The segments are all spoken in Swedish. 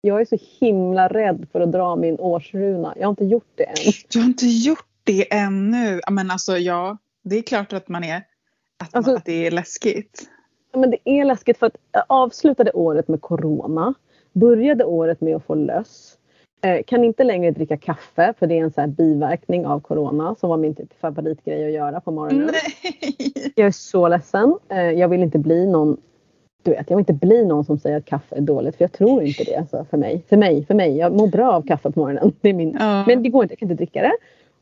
Jag är så himla rädd för att dra min årsruna. Jag har inte gjort det än. Du har inte gjort det ännu? Men alltså ja, det är klart att man är att, Alltså- man, att det är läskigt. Men det är läskigt för att jag avslutade året med corona. Började året med att få löss. Eh, kan inte längre dricka kaffe för det är en så här biverkning av corona som var min typ favoritgrej att göra på morgonen. Nej! Jag är så ledsen. Eh, jag vill inte bli någon du vet, jag vill inte bli någon som säger att kaffe är dåligt för jag tror inte det alltså, för mig. För mig, för mig. Jag mår bra av kaffe på morgonen. Det är min... Ja. Men det går inte, jag kan inte dricka det.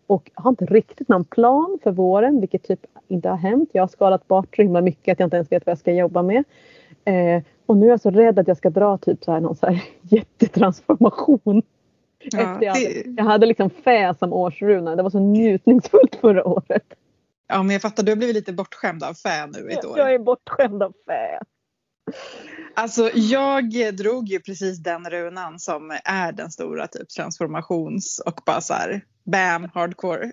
Och har inte riktigt någon plan för våren vilket typ inte har hänt. Jag har skalat bort så himla mycket att jag inte ens vet vad jag ska jobba med. Eh, och nu är jag så rädd att jag ska dra typ så här någon så här jättetransformation. Ja, Efter jag, hade, jag hade liksom fä som årsruna. Det var så njutningsfullt förra året. ja, men jag fattar, du har blivit lite bortskämd av fä nu ett år. Jag är bortskämd av fä. Alltså jag drog ju precis den runan som är den stora typ transformations och bara så här bam hardcore.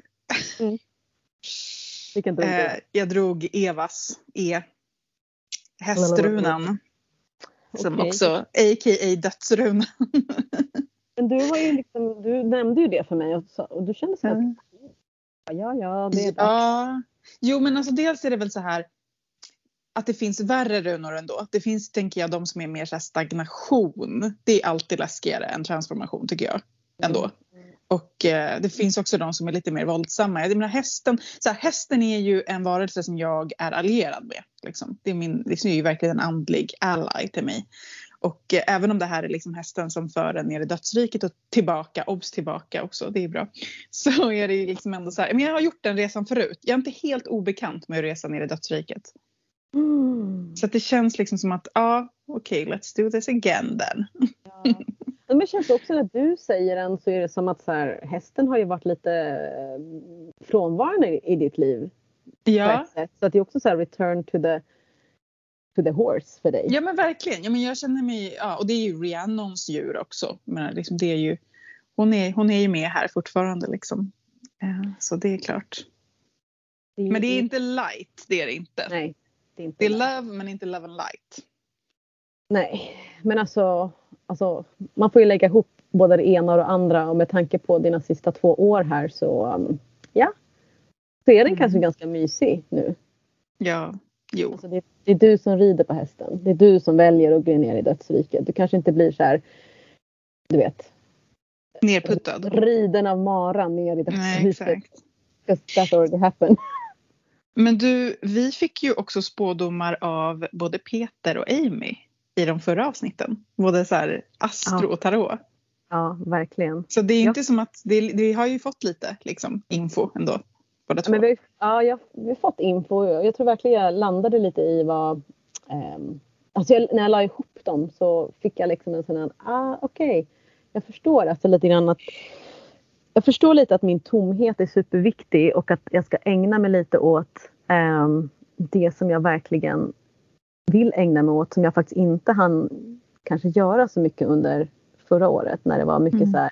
Vilken drog Eh, du? jag drog Evas E. Hästrunan. Som Okej. också a.k.a. dödsrunan. Men du, var ju liksom, du nämnde ju det för mig och, och du kände så här, Mm. ja ja det är dags. Ja. Jo men alltså dels är det väl så här att det finns värre runor ändå. Det finns tänker jag de som är mer så här stagnation. Det är alltid läskigare än transformation tycker jag. Ändå. Och eh, det finns också de som är lite mer våldsamma. Jag menar hästen, så här, hästen är ju en varelse som jag är allierad med. Liksom. Det, är min, det är ju verkligen en andlig ally till mig. Och eh, även om det här är liksom hästen som för en ner i dödsriket och tillbaka, obs tillbaka också, det är bra. Så är det ju liksom ändå så här, men jag har gjort den resan förut. Jag är inte helt obekant med att resa ner i dödsriket. Mm. Så det känns liksom som att, ja, okej, let's do this again then. Men det känns också när du säger den så är det som att så här, hästen har ju varit lite eh, frånvarande i, ditt liv. Ja. Så att det är också så här return to the, to the horse för dig. ja men verkligen. Ja, men jag känner mig, ja, och det är ju Rhiannons djur också. Men liksom det är ju, hon, är, hon är ju med här fortfarande liksom. Eh, Så det är klart. Men det är inte light, det är det inte. Nej. Det är, inte Det är love men inte love and light. Nej, men alltså, alltså man får ju lägga ihop både det ena och det andra och med tanke på dina sista två år här så um, ja. Så är den Mm. kanske ganska mysig nu. Ja, jo. Alltså det, det är du som rider på hästen. Det är du som väljer att gå ner i dödsriket. Du kanske inte blir så här, du vet, Nerputtad. riden av maran ner i Nej, dödsriket. exakt. Because that already happened. Men du, vi fick ju också spådomar av både Peter och Amy i de förra avsnitten. Både så här astro Ja. och tarot. Ja, verkligen. Så det är inte som att, det, vi har ju fått lite liksom info ändå. Båda två. Men vi, ja, jag, vi har fått info. Jag tror verkligen jag landade lite i vad... ehm, alltså jag, när jag la ihop dem så fick jag liksom en sån här, ah okej. Jag förstår alltså lite grann att... Jag förstår lite att min tomhet är superviktig och att jag ska ägna mig lite åt ehm, det som jag verkligen vill ägna mig åt som jag faktiskt inte hann kanske göra så mycket under förra året när det var mycket Mm. så här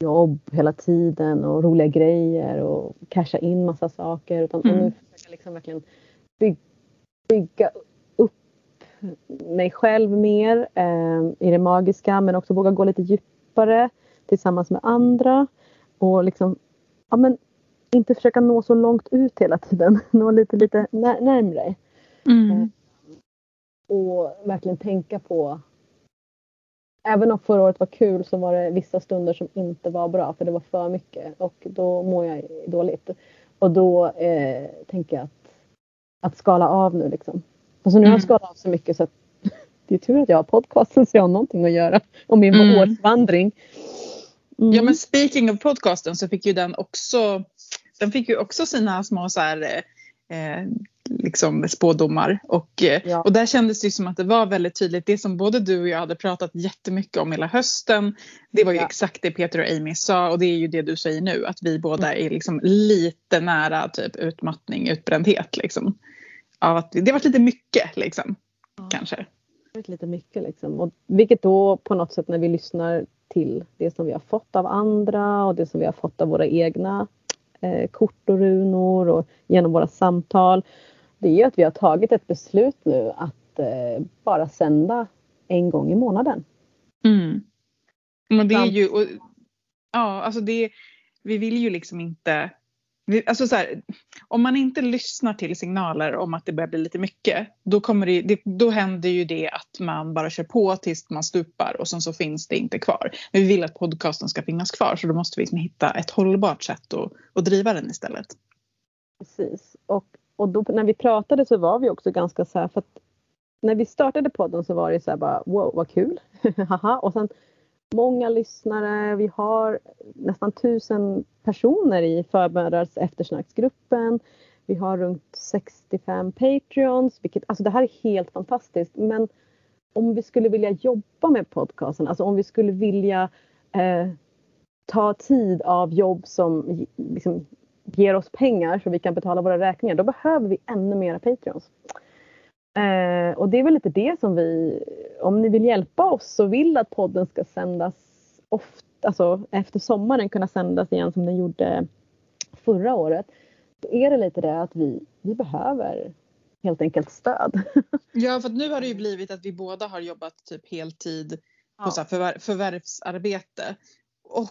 jobb hela tiden och roliga grejer och casha in massa saker. Utan Mm. och nu försöker jag liksom verkligen bygga, bygga upp mig själv mer eh, i det magiska men också våga gå lite djupare tillsammans med andra. Och liksom, ja men inte försöka nå så långt ut hela tiden. Nå lite, lite när, närmre. Mm. Och verkligen tänka på Även om förra året var kul så var det vissa stunder som inte var bra för det var för mycket och då mår jag dåligt. Och då eh, tänker jag att, att skala av nu liksom. Alltså nu har jag Mm. skalat av så mycket så att det är tur att jag har podcasten så jag har någonting att göra. Och min Mm. årsvandring. Mm. Ja men speaking of podcasten så fick ju den också, den fick ju också sina små så här, eh, liksom spådomar. Och, eh, Ja. och där kändes det som att det var väldigt tydligt, det som både du och jag hade pratat jättemycket om hela hösten. Det var ju Ja. exakt det Peter och Amy sa och det är ju det du säger nu, att vi båda Mm. är liksom lite nära typ utmattning, utbrändhet liksom. Av att det har varit lite mycket liksom, Ja. kanske. lite mycket liksom. Och vilket då på något sätt när vi lyssnar till det som vi har fått av andra och det som vi har fått av våra egna eh, kort och runor och genom våra samtal. Det är ju att vi har tagit ett beslut nu att eh, bara sända en gång i månaden. Mm. Men det är ju, och, ja alltså det, vi vill ju liksom inte Alltså så här, om man inte lyssnar till signaler om att det börjar bli lite mycket då, kommer det, det, då händer ju det att man bara kör på tills man stupar och sen så finns det inte kvar. Men vi vill att podcasten ska finnas kvar så då måste vi liksom hitta ett hållbart sätt att, att driva den istället. Precis. Och, och då, när vi pratade så var vi också ganska så här för att när vi startade podden så var det så här bara wow vad kul. Haha. och sen många lyssnare. Vi har nästan tusen personer i förmödrars eftersnacksgruppen. Vi har runt 65 Patreons, vilket, alltså det här är helt fantastiskt. Men om vi skulle vilja jobba med podcasten, alltså om vi skulle vilja eh, ta tid av jobb som liksom, ger oss pengar så vi kan betala våra räkningar, då behöver vi ännu mera Patreons. Eh, och det är väl lite det som vi, om ni vill hjälpa oss och vill att podden ska sändas ofta, alltså efter sommaren kunna sändas igen som den gjorde förra året. Då är det lite det att vi, vi behöver helt enkelt stöd. Ja, för nu har det ju blivit att vi båda har jobbat typ heltid på ja. så förvär förvärvsarbete och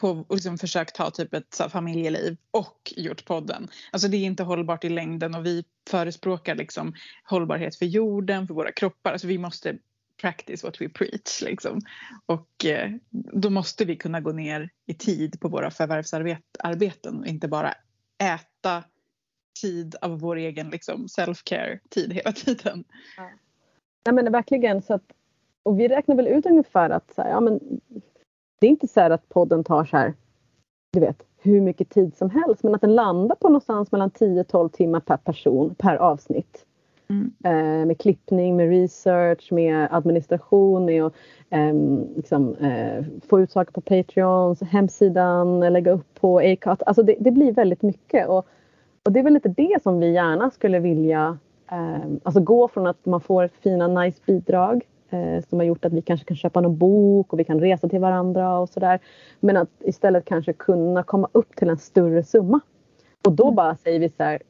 på liksom försökt ha typ ett så familjeliv och gjort podden. Alltså det är inte hållbart i längden och vi förespråkar liksom hållbarhet för jorden, för våra kroppar. Alltså vi måste practice what we preach liksom. Och eh, då måste vi kunna gå ner i tid på våra förvärvsarbeten och inte bara äta tid av vår egen liksom, self-care tid hela tiden. Ja. Nej men verkligen så att och vi räknar väl ut ungefär att så här, ja, men det är inte så att podden tar så här, du vet, hur mycket tid som helst men att den landar på någonstans mellan 10-12 timmar per person per avsnitt. Mm. Eh, med klippning, med research, med administration, med att eh, liksom, eh, få ut saker på Patreon, hemsidan, lägga upp på Acast. Alltså det, det, blir väldigt mycket och, och det är väl lite det som vi gärna skulle vilja ehm, Alltså gå från att man får fina nice bidrag som har gjort att vi kanske kan köpa någon bok och vi kan resa till varandra och sådär. Men att istället kanske kunna komma upp till en större summa. Och då mm. bara säger vi så här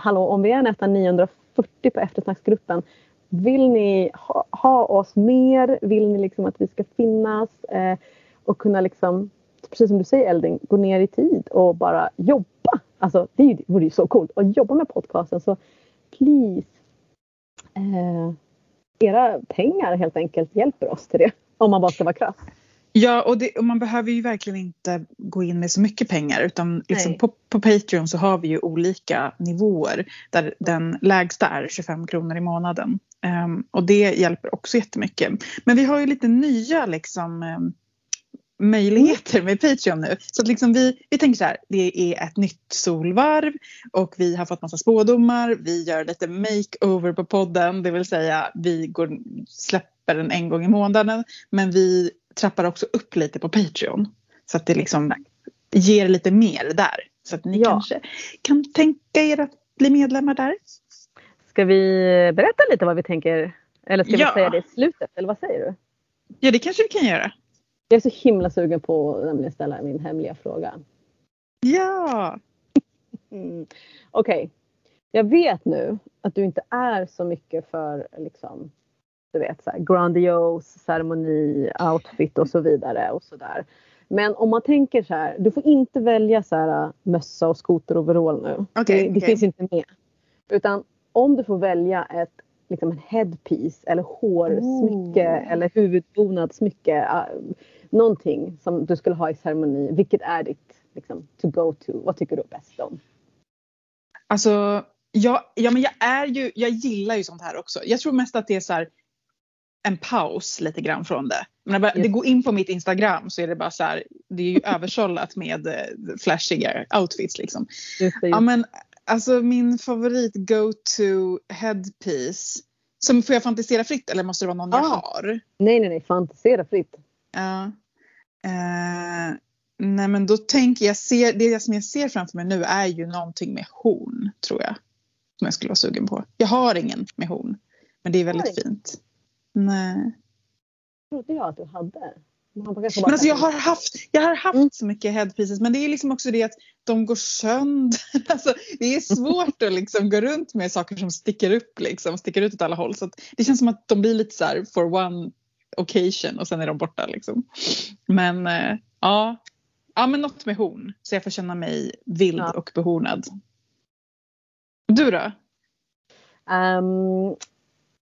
Hallå om vi är nästan 940 på eftersnacksgruppen vill ni ha, ha, oss mer? Vill ni liksom att vi ska finnas? Eh, och kunna liksom, precis som du säger Elding, gå ner i tid och bara jobba. Alltså det vore ju så coolt att jobba med podcasten. Så please, eh, era pengar helt enkelt hjälper oss till det. Om man bara ska vara krass. Ja, och, det, och, man behöver ju verkligen inte gå in med så mycket pengar utan liksom på, på, Patreon så har vi ju olika nivåer där den lägsta är 25 kronor i månaden. Um, och det hjälper också jättemycket. Men vi har ju lite nya liksom um, möjligheter med Patreon nu. Så att liksom vi, vi tänker så här, det är ett nytt solvarv och vi har fått massa spådomar. Vi gör lite makeover på podden, det vill säga vi går, släpper den en gång i månaden. Men vi trappar också upp lite på Patreon. Så att det liksom ger lite mer där. Så att ni ja. kanske kan tänka er att bli medlemmar där. Ska vi berätta lite vad vi tänker? Eller ska ja. vi säga det i slutet? Eller vad säger du? Ja det kanske vi kan göra. Jag är så himla sugen på att ställa min hemliga fråga. Ja! Mm. Okej. Okay. Jag vet nu att du inte är så mycket för liksom, du vet, så här, grandios ceremoni, outfit och så vidare och så där. Men om man tänker så här, du får inte välja så här mössa och skoteroverall nu. Okay, det, det okay. finns inte med. Utan om du får välja ett liksom en headpiece eller hårsmycke oh. eller huvudbonadsmycke. Uh, någonting som du skulle ha i ceremoni. Vilket är ditt liksom, to go to? Vad tycker du bäst om? Alltså, ja, ja men jag är ju, jag gillar ju sånt här också. Jag tror mest att det är så här, en paus lite grann från det. Men bara, det går in på mitt Instagram så är det bara så här, det är ju översållat med eh, flashiga outfits liksom. Just det, just. Ja men alltså min favorit go-to headpiece. Som, får jag fantisera fritt eller måste det vara någon ah. jag har? Nej nej nej, fantisera fritt. Ja. Uh, nej men då tänker jag, ser, det som jag ser framför mig nu är ju någonting med horn tror jag. Som jag skulle vara sugen på. Jag har ingen med horn. Men det är väldigt fint. Nej. trodde jag att du hade. Men alltså jag har haft, jag har haft mm. så mycket headpieces men det är liksom också det att de går sönder. Alltså, det är svårt att liksom gå runt med saker som sticker upp liksom, sticker ut åt alla håll. Så det känns som att de blir lite så här for one occasion och sen är de borta liksom. Men eh, ja. ja, men något med horn så jag får känna mig vild Ja. och behornad. Du då? Um,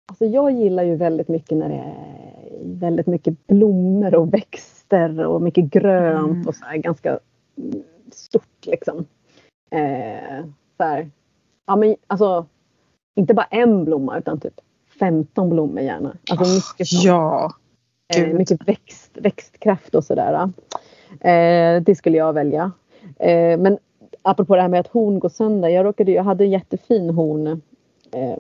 alltså jag gillar ju väldigt mycket när det är väldigt mycket blommor och växter och mycket grönt Mm. och så här ganska stort liksom. Eh, så här, ja men alltså inte bara en blomma utan typ 15 blommor gärna. Alltså mycket sånt. Ja. Eh, mycket växt, växtkraft och sådär. Eh, det skulle jag välja. Eh, men apropå det här med att horn går sönder. Jag, råkade, jag hade en jättefin horn. Eh,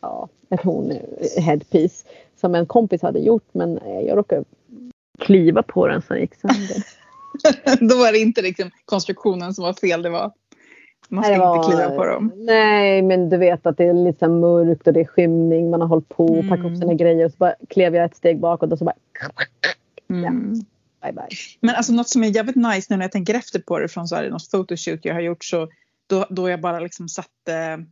ja, ett horn eh, headpiece. Som en kompis hade gjort men eh, jag råkade kliva på den så den gick sönder. Då var det inte liksom konstruktionen som var fel. Det var man ska det inte kliva på dem. Nej men du vet att det är lite mörkt och det är skymning. Man har hållit på och packat Mm. upp sina grejer. Och så bara klev jag ett steg bakåt och så bara Mm. bye bye. Men alltså något som är jävligt nice nu när jag tänker efter på det från så här, något photoshoot jag har gjort så då, då jag bara liksom satte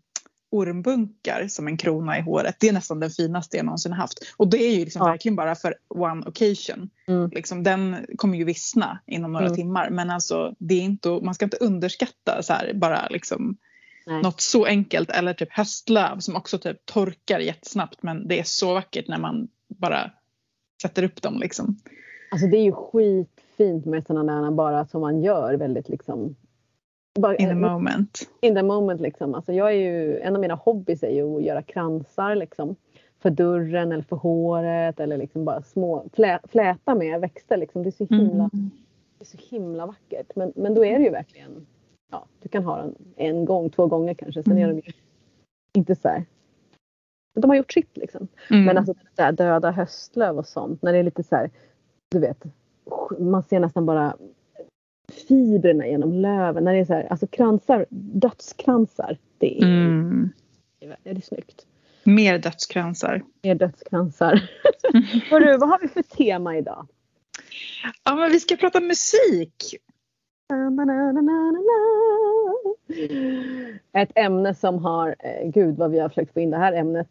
ormbunkar som en krona i håret. Det är nästan den finaste jag någonsin haft. Och det är ju liksom Ja. verkligen bara för one occasion. Mm. Liksom, den kommer ju vissna inom några Mm. timmar. Men alltså det är inte, man ska inte underskatta så här, bara liksom Nej. något så enkelt. Eller typ höstlöv som också typ torkar jättesnabbt. Men det är så vackert när man bara sätter upp dem liksom. Alltså det är ju skitfint med sådana där bara som man gör väldigt liksom. Bara, In the moment. in the moment liksom. Alltså jag är ju, en av mina hobbys är ju att göra kransar liksom. För dörren eller för håret eller liksom bara små flä, fläta med växter liksom. Det är så himla, Mm. det är så himla vackert. Men, men då är det ju verkligen, ja du kan ha den en gång, två gånger kanske. Sen är Mm. de ju inte så här. De har gjort sitt liksom. Mm. Men alltså det där döda höstlöv och sånt när det är lite så här, du vet, man ser nästan bara fibrerna genom löven. När det är så här, alltså kransar, dödskransar. Det är, Mm. det är snyggt. Mer dödskransar. Är dödskransar. Hörru, vad har vi för tema idag? Ja men vi ska prata musik. Ett ämne som har, eh, gud vad vi har försökt få in det här ämnet.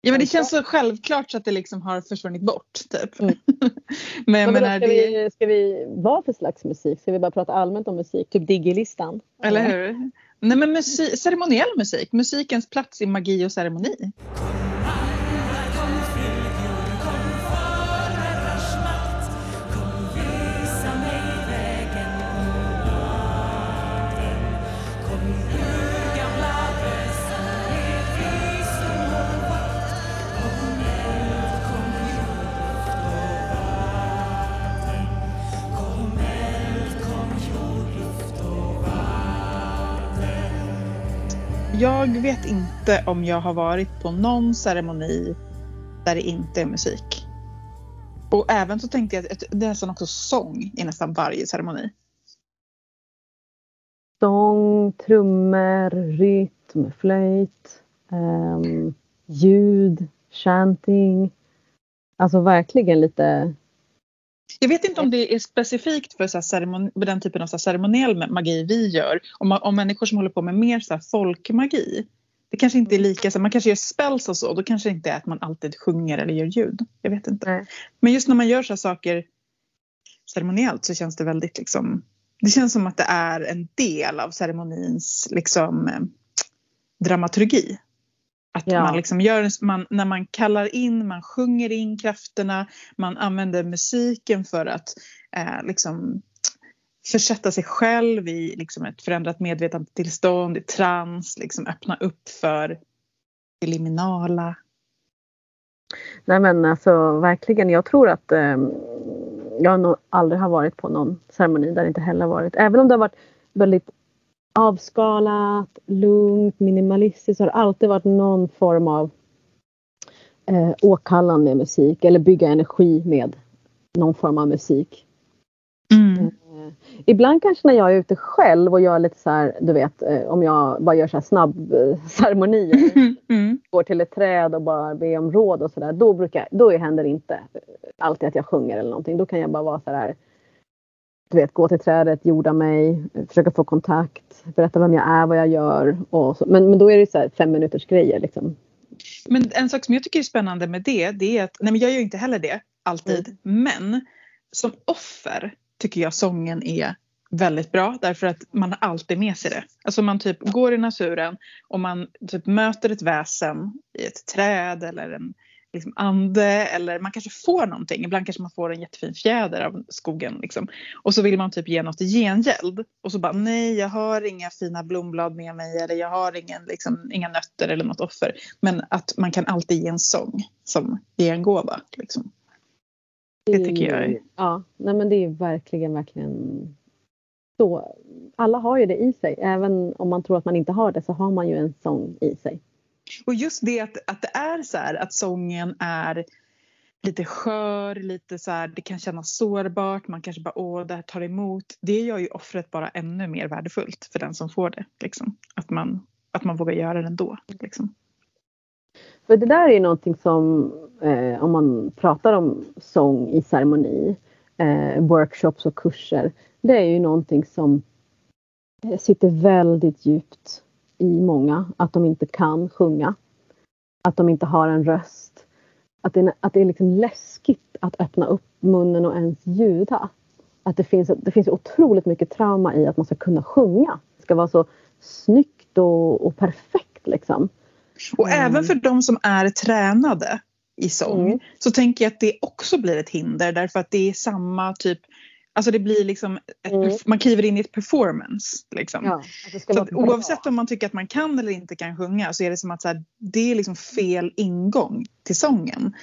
Ja men det känns så självklart så att det liksom har försvunnit bort typ. Mm. men Men menar ska, det, vi, ska vi, vad för slags musik? Ska vi bara prata allmänt om musik? Typ Diggy-listan? eller hur? Nej men musik, ceremoniell musik, musikens plats i magi och ceremoni. Jag vet inte om jag har varit på någon ceremoni där det inte är musik. Och även så tänkte jag att det är nästan också sång i nästan varje ceremoni. Sång, trummor, rytm, flöjt, um, ljud, chanting. Alltså verkligen lite jag vet inte om det är specifikt för så här ceremoni, den typen av så ceremoniell magi vi gör. Om, man- om människor som håller på med mer så folkmagi. Det kanske inte är lika, så man kanske gör spells och så. Då kanske det inte är att man alltid sjunger eller gör ljud. Jag vet inte. Nej. Men just när man gör så saker ceremoniellt så känns det väldigt liksom. Det känns som att det är en del av ceremonins liksom eh, dramaturgi. Att Ja. man liksom gör, man, när man kallar in, man sjunger in krafterna, man använder musiken för att eh, liksom försätta sig själv i liksom ett förändrat medvetandetillstånd, i trans, liksom öppna upp för det liminala. Nej men alltså verkligen, jag tror att eh, jag nog aldrig har varit på någon ceremoni där det inte heller varit. Även om det har varit väldigt avskalat, lugnt, minimalistiskt så har det alltid varit någon form av eh, åkallan med musik eller bygga energi med någon form av musik. Mm. Eh, Ibland kanske när jag är ute själv och gör lite så här, du vet, eh, om jag bara gör så här snabb eh, ceremonier Mm. går till ett träd och bara ber om råd och sådär. Då, brukar, då händer det inte alltid att jag sjunger eller någonting. Då kan jag bara vara så här. Du vet, gå till trädet, jorda mig, försöka få kontakt, berätta vem jag är, vad jag gör. Och så. Men, men då är det så här fem minuters grejer liksom. Men en sak som jag tycker är spännande med det, det är att, nej men jag gör ju inte heller det. alltid. Men som offer tycker jag sången är väldigt bra därför att man har alltid med sig det. Alltså man typ går i naturen och man typ möter ett väsen i ett träd eller en liksom ande eller man kanske får någonting. Ibland kanske man får en jättefin fjäder av skogen liksom. Och så vill man typ ge något i gengäld och så bara nej jag har inga fina blomblad med mig eller jag har ingen, liksom, inga nötter eller något offer. Men att man kan alltid ge en sång som gengåva. Liksom. Det tycker jag är... Ja, nej men det är verkligen, verkligen så. Alla har ju det i sig. Även om man tror att man inte har det så har man ju en sång i sig. Och just det att, att det är så här att sången är lite skör, lite så här, det kan kännas sårbart, man kanske bara åh det här tar emot. Det gör ju offret bara ännu mer värdefullt för den som får det. Liksom. Att, man, att man vågar göra det ändå. Liksom. För det där är ju någonting som eh, om man pratar om sång i ceremoni, eh, workshops och kurser. Det är ju någonting som eh, sitter väldigt djupt i många att de inte kan sjunga. Att de inte har en röst. Att det, att det är liksom läskigt att öppna upp munnen och ens ljuda. Att det finns, det finns otroligt mycket trauma i att man ska kunna sjunga. Det ska vara så snyggt och, och perfekt liksom. Och mm. även för de som är tränade i sång mm. så tänker jag att det också blir ett hinder därför att det är samma typ Alltså det blir liksom, ett, mm. man kliver in i ett performance. Liksom. Ja, så oavsett om man tycker att man kan eller inte kan sjunga så är det som att så här, det är liksom fel ingång till sången.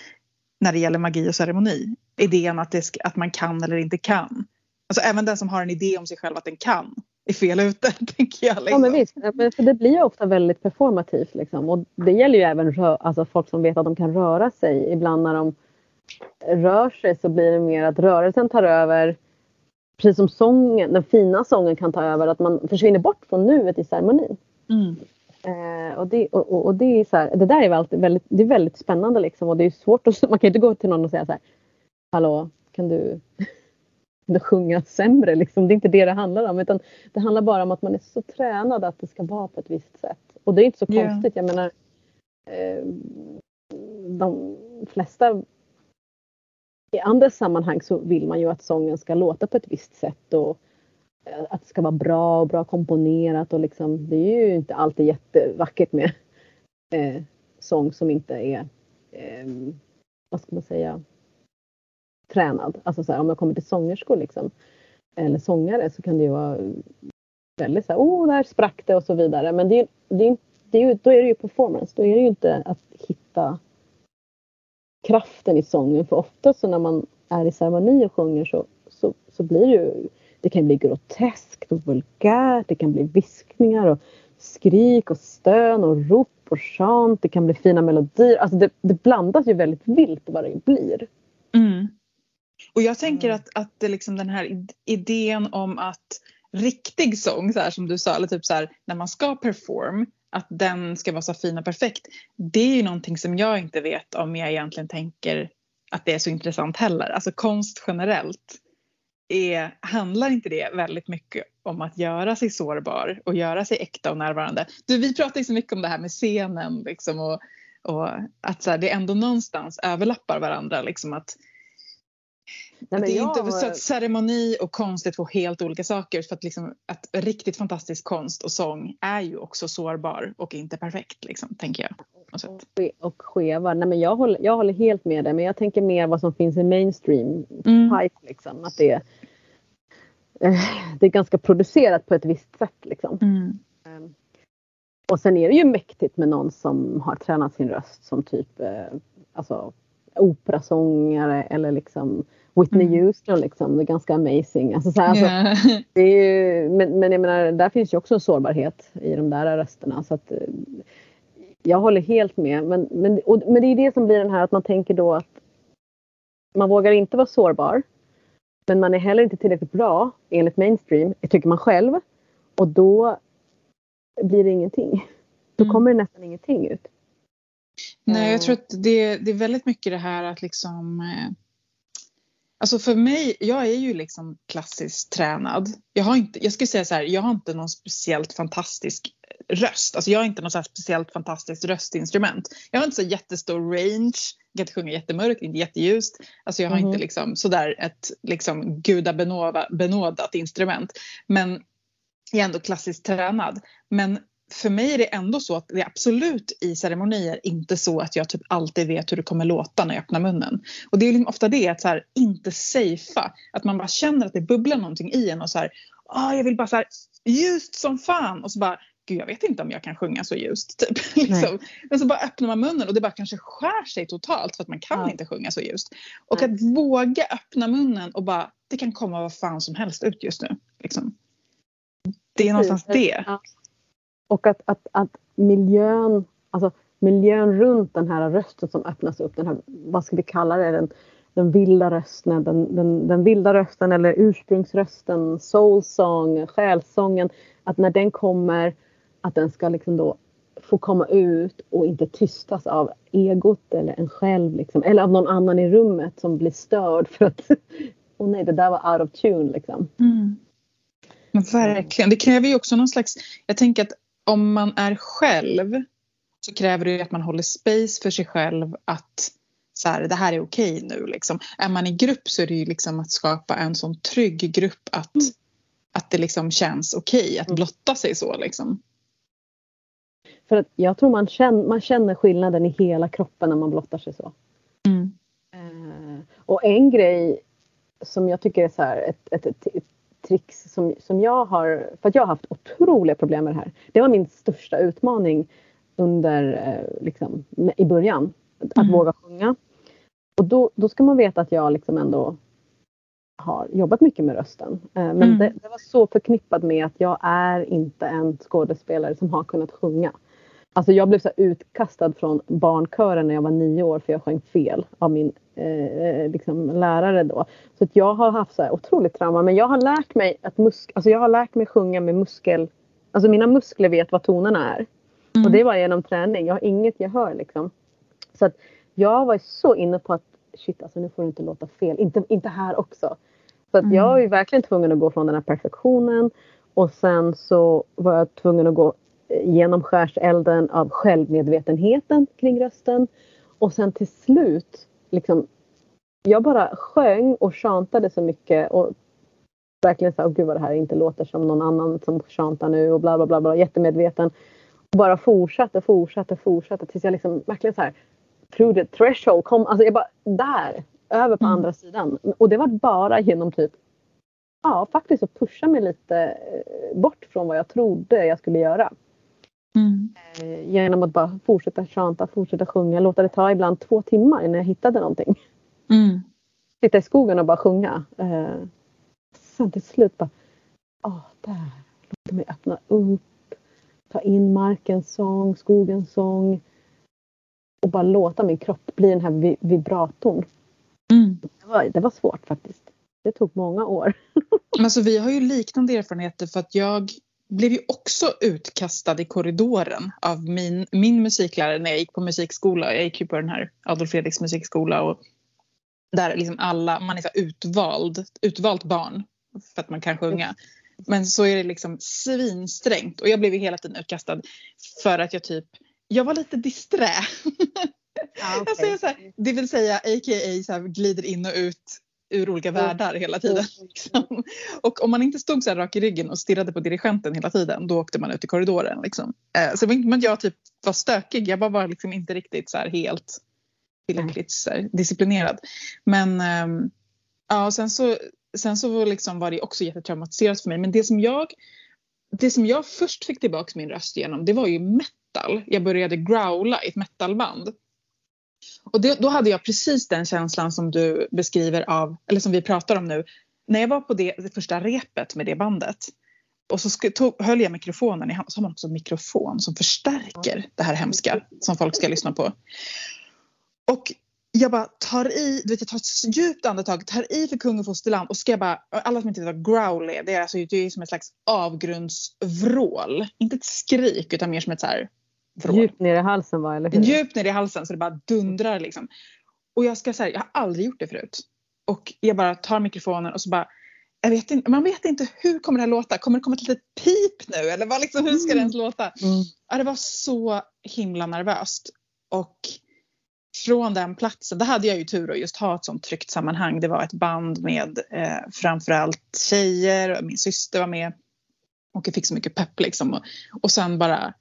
När det gäller magi och ceremoni. Idén att, det, att man kan eller inte kan. Alltså även den som har en idé om sig själv att den kan är fel ute. Tänker jag, liksom. Ja men visst, för det blir ju ofta väldigt performativt. Liksom. Och det gäller ju även rö- alltså folk som vet att de kan röra sig. Ibland när de rör sig så blir det mer att rörelsen tar över precis som sången, den fina sången kan ta över, att man försvinner bort från nuet i ceremonin. Mm. Eh, och, det, och, och, det är så här, det där är alltid väldigt, det är väldigt spännande liksom och det är svårt att, man kan inte gå till någon och säga så här, Hallå, kan du, kan du sjunga sämre liksom? Det är inte det det handlar om utan det handlar bara om att man är så tränad att det ska vara på ett visst sätt. Och det är inte så yeah. konstigt, jag menar eh, de flesta i andra sammanhang så vill man ju att sången ska låta på ett visst sätt och eh, att det ska vara bra och bra komponerat och liksom det är ju inte alltid jättevackert med eh, sång som inte är eh, vad ska man säga tränad. Alltså så här, om det kommer till sångerskor liksom eller sångare så kan det ju vara väldigt så här, oh där sprack det och så vidare. Men det är, det är, det är då är det ju performance. Då är det ju inte att hitta kraften i sången. För ofta så när man är i ceremoni och sjunger så, så, så blir det ju, det kan bli groteskt och vulgärt, det kan bli viskningar och skrik och stön och rop och chant. Det kan bli fina melodier. Alltså det, det blandas ju väldigt vilt vad det blir. Mm. Och jag tänker att, att det liksom den här idén om att riktig sång, så här som du sa, eller typ så här, när man ska perform, att den ska vara så fin och perfekt. Det är ju någonting som jag inte vet om jag egentligen tänker att det är så intressant heller. Alltså konst generellt är, handlar inte det väldigt mycket om att göra sig sårbar och göra sig äkta och närvarande. Du, vi pratar ju så mycket om det här med scenen liksom och, och att så här, det ändå någonstans överlappar varandra. Liksom att Nej, det är jag... inte så att ceremoni och konst är två helt olika saker. För att, liksom, att riktigt fantastisk konst och sång är ju också sårbar och inte perfekt, liksom, tänker jag. Och skeva. Nej, men jag, håller, jag håller helt med dig, men jag tänker mer vad som finns i mainstream. Mm. Hype, liksom, att det, eh, det är ganska producerat på ett visst sätt. Liksom. Mm. Ehm, och sen är det ju mäktigt med någon som har tränat sin röst som typ eh, alltså, operasångare eller liksom Whitney mm. Houston liksom. Det är ganska amazing. Alltså, så här, yeah. alltså, det är ju, men, men jag menar, där finns ju också en sårbarhet i de där rösterna. Så att, eh, jag håller helt med. Men, men, och, men det är det som blir den här att man tänker då att man vågar inte vara sårbar. Men man är heller inte tillräckligt bra enligt mainstream, tycker man själv. Och då blir det ingenting. Då mm. kommer det nästan ingenting ut. Nej, jag tror att det, det är väldigt mycket det här att liksom eh, Alltså för mig, jag är ju liksom klassiskt tränad. Jag har inte, jag skulle säga så här, jag har inte någon speciellt fantastisk röst. Alltså jag har inte något så speciellt fantastiskt röstinstrument. Jag har inte så jättestor range Jag kan inte sjunga jättemörkt, inte jätteljust. Alltså jag har Mhm. inte liksom sådär ett liksom gudabenådat instrument. Men jag är ändå klassiskt tränad. Men för mig är det ändå så att det är absolut i ceremonier inte så att jag typ alltid vet hur det kommer låta när jag öppnar munnen. Och det är liksom ofta det att så här, inte safea. Att man bara känner att det bubblar någonting i en och så här, ah, jag vill bara så här ljust som fan och så bara Gud jag vet inte om jag kan sjunga så ljust. Typ. liksom. Men så bara öppnar man munnen och det bara kanske skär sig totalt för att man kan Ja. inte sjunga så ljust. Och Nej. att våga öppna munnen och bara det kan komma vad fan som helst ut just nu. Liksom. Det är någonstans det. Ja. Och att, att, att miljön, alltså miljön runt den här rösten som öppnas upp, den här, vad ska vi kalla det, den, den vilda rösten, den, den, den vilda rösten eller ursprungsrösten, soulsång, själsången, att när den kommer, att den ska liksom då få komma ut och inte tystas av egot eller en själv liksom, eller av någon annan i rummet som blir störd för att åh nej, det där var out of tune liksom. Mm. Verkligen. Det kräver ju också någon slags... Jag tänker att om man är själv så kräver det att man håller space för sig själv att så här, det här är okej nu. Liksom. Är man i grupp så är det ju liksom att skapa en sån trygg grupp att, att det liksom känns okej att Mm. blotta sig så. Liksom. För att jag tror man känner, man känner skillnaden i hela kroppen när man blottar sig så. Mm. Eh, och en grej som jag tycker är så här ett, ett, ett, trix som, som jag har, för att jag har haft otroliga problem med det här. Det var min största utmaning under, eh, liksom, i början. Att Mm. våga sjunga. Och då, då ska man veta att jag liksom ändå har jobbat mycket med rösten. Eh, men Mm. det, det var så förknippat med att jag är inte en skådespelare som har kunnat sjunga. Alltså jag blev så utkastad från barnkören när jag var nio år för jag sjöng fel av min eh, liksom lärare då. Så att jag har haft så här otroligt trauma men jag har lärt mig att musk alltså jag har lärt mig sjunga med muskel, alltså mina muskler vet vad tonerna är. Mm. Och det var genom träning, jag har inget gehör liksom. Så att jag var så inne på att shit alltså nu får det inte låta fel, inte, inte här också. Så att Mm. jag var ju verkligen tvungen att gå från den här perfektionen och sen så var jag tvungen att gå genom skärselden av självmedvetenheten kring rösten. Och sen till slut, liksom, jag bara sjöng och chantade så mycket och verkligen sa, åh gud vad det här inte låter som någon annan som chantar nu och bla bla bla, bla jättemedveten. Och bara fortsatte, fortsatte, fortsatte tills jag liksom verkligen så här through the threshold kom, alltså jag bara där, över på Mm. andra sidan. Och det var bara genom typ ja, faktiskt att pusha mig lite eh, bort från vad jag trodde jag skulle göra. Mm. Eh, Genom att bara fortsätta chanta, fortsätta sjunga, låta det ta ibland två timmar innan jag hittade någonting. Mm. Sitta i skogen och bara sjunga. Eh, Sen till slut bara, ah där, låt mig öppna upp, ta in markens sång, skogens sång och bara låta min kropp bli den här vi- vibratorn. Mm. Det var, det var svårt faktiskt. Det tog många år. Men alltså, vi har ju liknande erfarenheter för att jag blev ju också utkastad i korridoren av min, min musiklärare när jag gick på musikskola. Jag gick ju på den här Adolf Fredriks musikskola och där liksom alla, man är så utvald, utvalt barn för att man kan sjunga. Men så är det liksom svinsträngt och jag blev ju hela tiden utkastad för att jag typ, jag var lite disträ. Alltså jag så här, det vill säga a.k.a. Så här, glider in och ut ur olika världar hela tiden. Liksom. Och om man inte stod så här rak i ryggen och stirrade på dirigenten hela tiden då åkte man ut i korridoren. Liksom. Eh, så var att jag typ var stökig, jag var bara liksom inte riktigt så helt tillräckligt disciplinerad. Men ehm, ja, och sen så, sen så liksom var det också jättetraumatiserat för mig. Men det som jag det som jag först fick tillbaka min röst genom det var ju metal. Jag började growla i ett metalband. Och det, då hade jag precis den känslan som du beskriver av, eller som vi pratar om nu. När jag var på det, det första repet med det bandet och så sk- tog, höll jag mikrofonen i handen. Så har man också en mikrofon som förstärker det här hemska som folk ska lyssna på. Och jag bara tar i, du vet jag tar ett djupt andetag, tar i för kung och fosterland och ska jag bara, alla som inte vet vad growl är, det är, alltså, det är som ett slags avgrundsvrål. Inte ett skrik utan mer som ett så här vrål. Djupt ner i halsen eller hur? Djupt ner i halsen så det bara dundrar liksom. Och jag ska säga, jag har aldrig gjort det förut. Och jag bara tar mikrofonen och så bara, jag vet inte, man vet inte hur kommer det här låta? Kommer det komma ett litet pip nu? Eller vad liksom, hur ska det ens låta? Mm. Ja, det var så himla nervöst. Och från den platsen, där hade jag ju tur att just ha ett sånt tryggt sammanhang. Det var ett band med eh, framförallt tjejer, min syster var med. Och jag fick så mycket pepp liksom. Och, och sen bara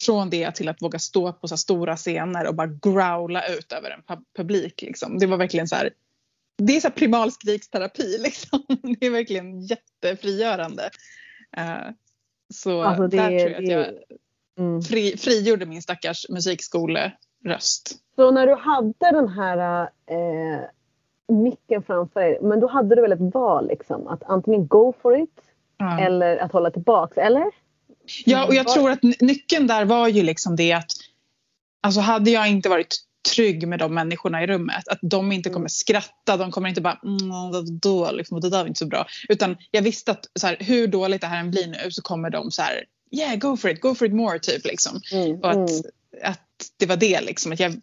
från det till att våga stå på så stora scener och bara growla ut över en publik. Liksom. Det var verkligen så här, det är så primalskriksterapi liksom. Det är verkligen jättefrigörande. Uh, så alltså det, där tror jag att jag mm. fri, frigjorde min stackars musikskoleröst. Så när du hade den här eh, micken framför dig, men då hade du väl ett val liksom? Att antingen go for it mm. eller att hålla tillbaka, eller? Ja, och jag tror att nyckeln där var ju liksom det att alltså hade jag inte varit trygg med de människorna i rummet. Att de inte kommer skratta, de kommer inte bara mm, då, liksom, det där var inte så bra. Utan jag visste att så här, hur dåligt det här än blir nu så kommer de så här yeah go for it, go for it more typ liksom. Mm, och att, mm. att det var det liksom, att jag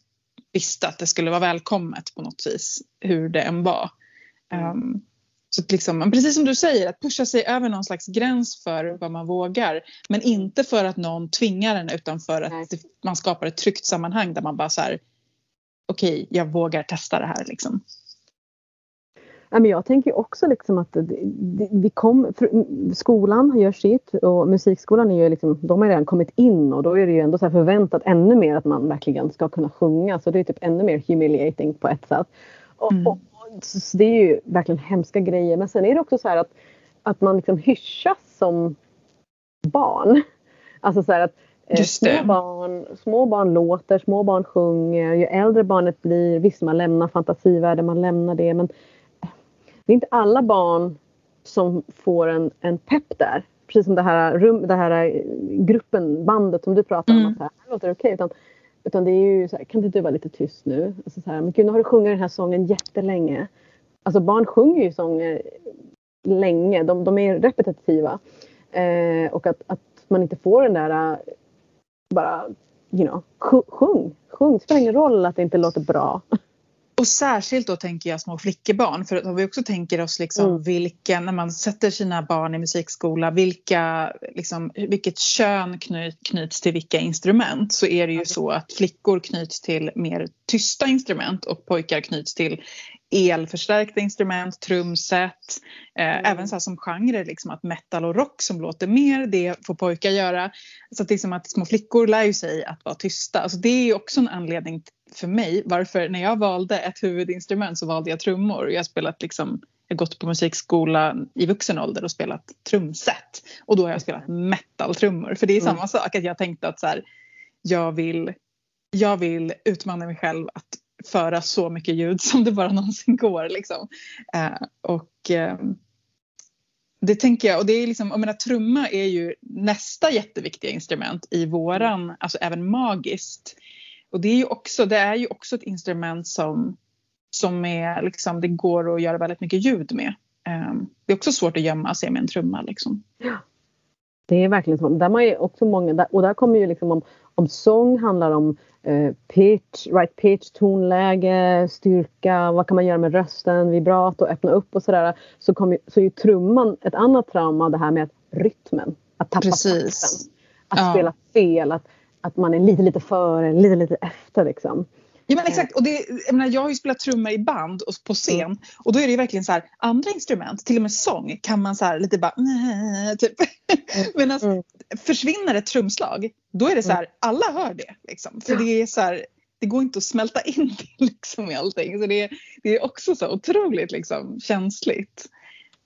visste att det skulle vara välkommet på något vis hur det än var. Um, så liksom, precis som du säger, att pusha sig över någon slags gräns för vad man vågar. Men inte för att någon tvingar en utan för att det, man skapar ett tryggt sammanhang där man bara så här okej, okay, jag vågar testa det här liksom. Ja, men jag tänker också liksom att vi kom, skolan gör sitt och musikskolan är ju liksom, de har redan kommit in och då är det ju ändå så förväntat ännu mer att man verkligen ska kunna sjunga så det är typ ännu mer humiliating på ett sätt. Och, mm. och, så det är ju verkligen hemska grejer men sen är det också så här att, att man liksom hyschas som barn. Alltså så här att Eh, små barn, små barn låter, små barn sjunger. Ju äldre barnet blir, visst man lämnar fantasivärlden, man lämnar det men det är inte alla barn som får en, en pepp där. Precis som det här, rum, det här gruppen, bandet som du pratar om. Mm. Att så här, det låter okej. Okay, utan, det är ju så här, kan inte du vara lite tyst nu? Alltså så här, men gud, nu har du sjungit den här sången jättelänge. Alltså barn sjunger ju sånger länge. De, de är repetitiva. Eh, och att, att man inte får den där eh, bara, you know, sjung. Sjung. Det spelar ingen roll att det inte låter bra. Och särskilt då tänker jag små flickebarn för om vi också tänker oss liksom mm. vilken, när man sätter sina barn i musikskola, vilka, liksom, vilket kön knyt, knyts till vilka instrument så är det ju så att flickor knyts till mer tysta instrument och pojkar knyts till elförstärkta instrument, trumset, eh, mm. även så här som genre, liksom att metal och rock som låter mer, det får pojkar göra. Så att, liksom att små flickor lär ju sig att vara tysta. Alltså det är också en anledning för mig varför när jag valde ett huvudinstrument så valde jag trummor. Jag har spelat liksom jag har gått på musikskola i vuxen ålder och spelat trumset. Och då har jag spelat metal-trummor. För det är mm. samma sak att jag tänkte att så här, jag vill jag vill utmana mig själv att föra så mycket ljud som det bara någonsin går. Liksom. Eh, och eh, det tänker jag, och det är liksom, jag menar trumma är ju nästa jätteviktiga instrument i våran, alltså även magiskt. Och det är ju också, det är ju också ett instrument som, som är liksom, det går att göra väldigt mycket ljud med. Eh, det är också svårt att gömma sig med en trumma liksom. Ja. Det är verkligen så. Där man är också många, och där kommer ju liksom om, om sång handlar om eh, pitch, right pitch, tonläge, styrka, vad kan man göra med rösten, vibrato, öppna upp och sådär. Så, kom, så är ju trumman ett annat trauma det här med rytmen. Att tappa Precis. takten. Att ja. spela fel, att, att man är lite lite före, lite lite efter liksom. Ja men exakt och det, jag, menar, jag har ju spelat trummor i band och på scen mm. och då är det ju verkligen så här andra instrument, till och med sång kan man så här lite bara typ. Mm. Medan mm. försvinner ett trumslag då är det så här alla hör det liksom. För det är så här det går inte att smälta in det liksom i allting. Så det, det är också så otroligt liksom känsligt.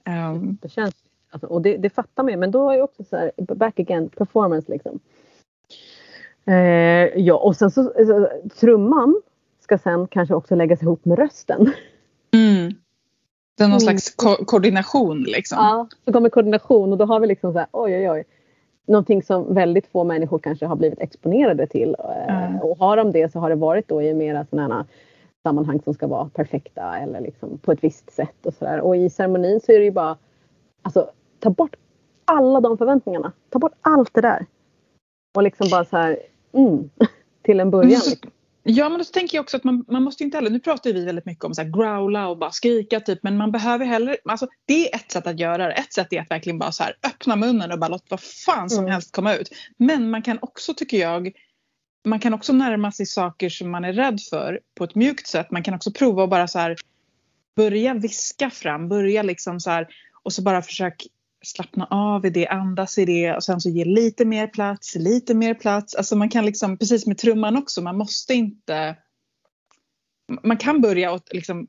Um. Det känns, alltså, och det, det fattar man men då är också så här, back again, performance liksom. Eh, ja och sen så, så trumman ska sen kanske också läggas ihop med rösten. Mm. Det är någon mm. slags ko koordination liksom. Ja, så kommer koordination och då har vi liksom så här, oj oj oj. Någonting som väldigt få människor kanske har blivit exponerade till. Mm. Och har de det så har det varit då i mera sådana sammanhang som ska vara perfekta eller liksom på ett visst sätt och sådär. Och i ceremonin så är det ju bara, alltså ta bort alla de förväntningarna. Ta bort allt det där. Och liksom bara så här, mm, till en början. Liksom. Ja men då tänker jag också att man, man måste inte heller, nu pratar vi väldigt mycket om så här growla och bara skrika typ men man behöver heller, alltså det är ett sätt att göra det. Ett sätt är att verkligen bara så här öppna munnen och bara låta vad fan som mm. helst komma ut. Men man kan också tycker jag man kan också närma sig saker som man är rädd för på ett mjukt sätt. Man kan också prova att bara så här börja viska fram, börja liksom så här och så bara försök slappna av i det, andas i det och sen så ge lite mer plats, lite mer plats. Alltså man kan liksom, precis med trumman också, man måste inte... Man kan börja och liksom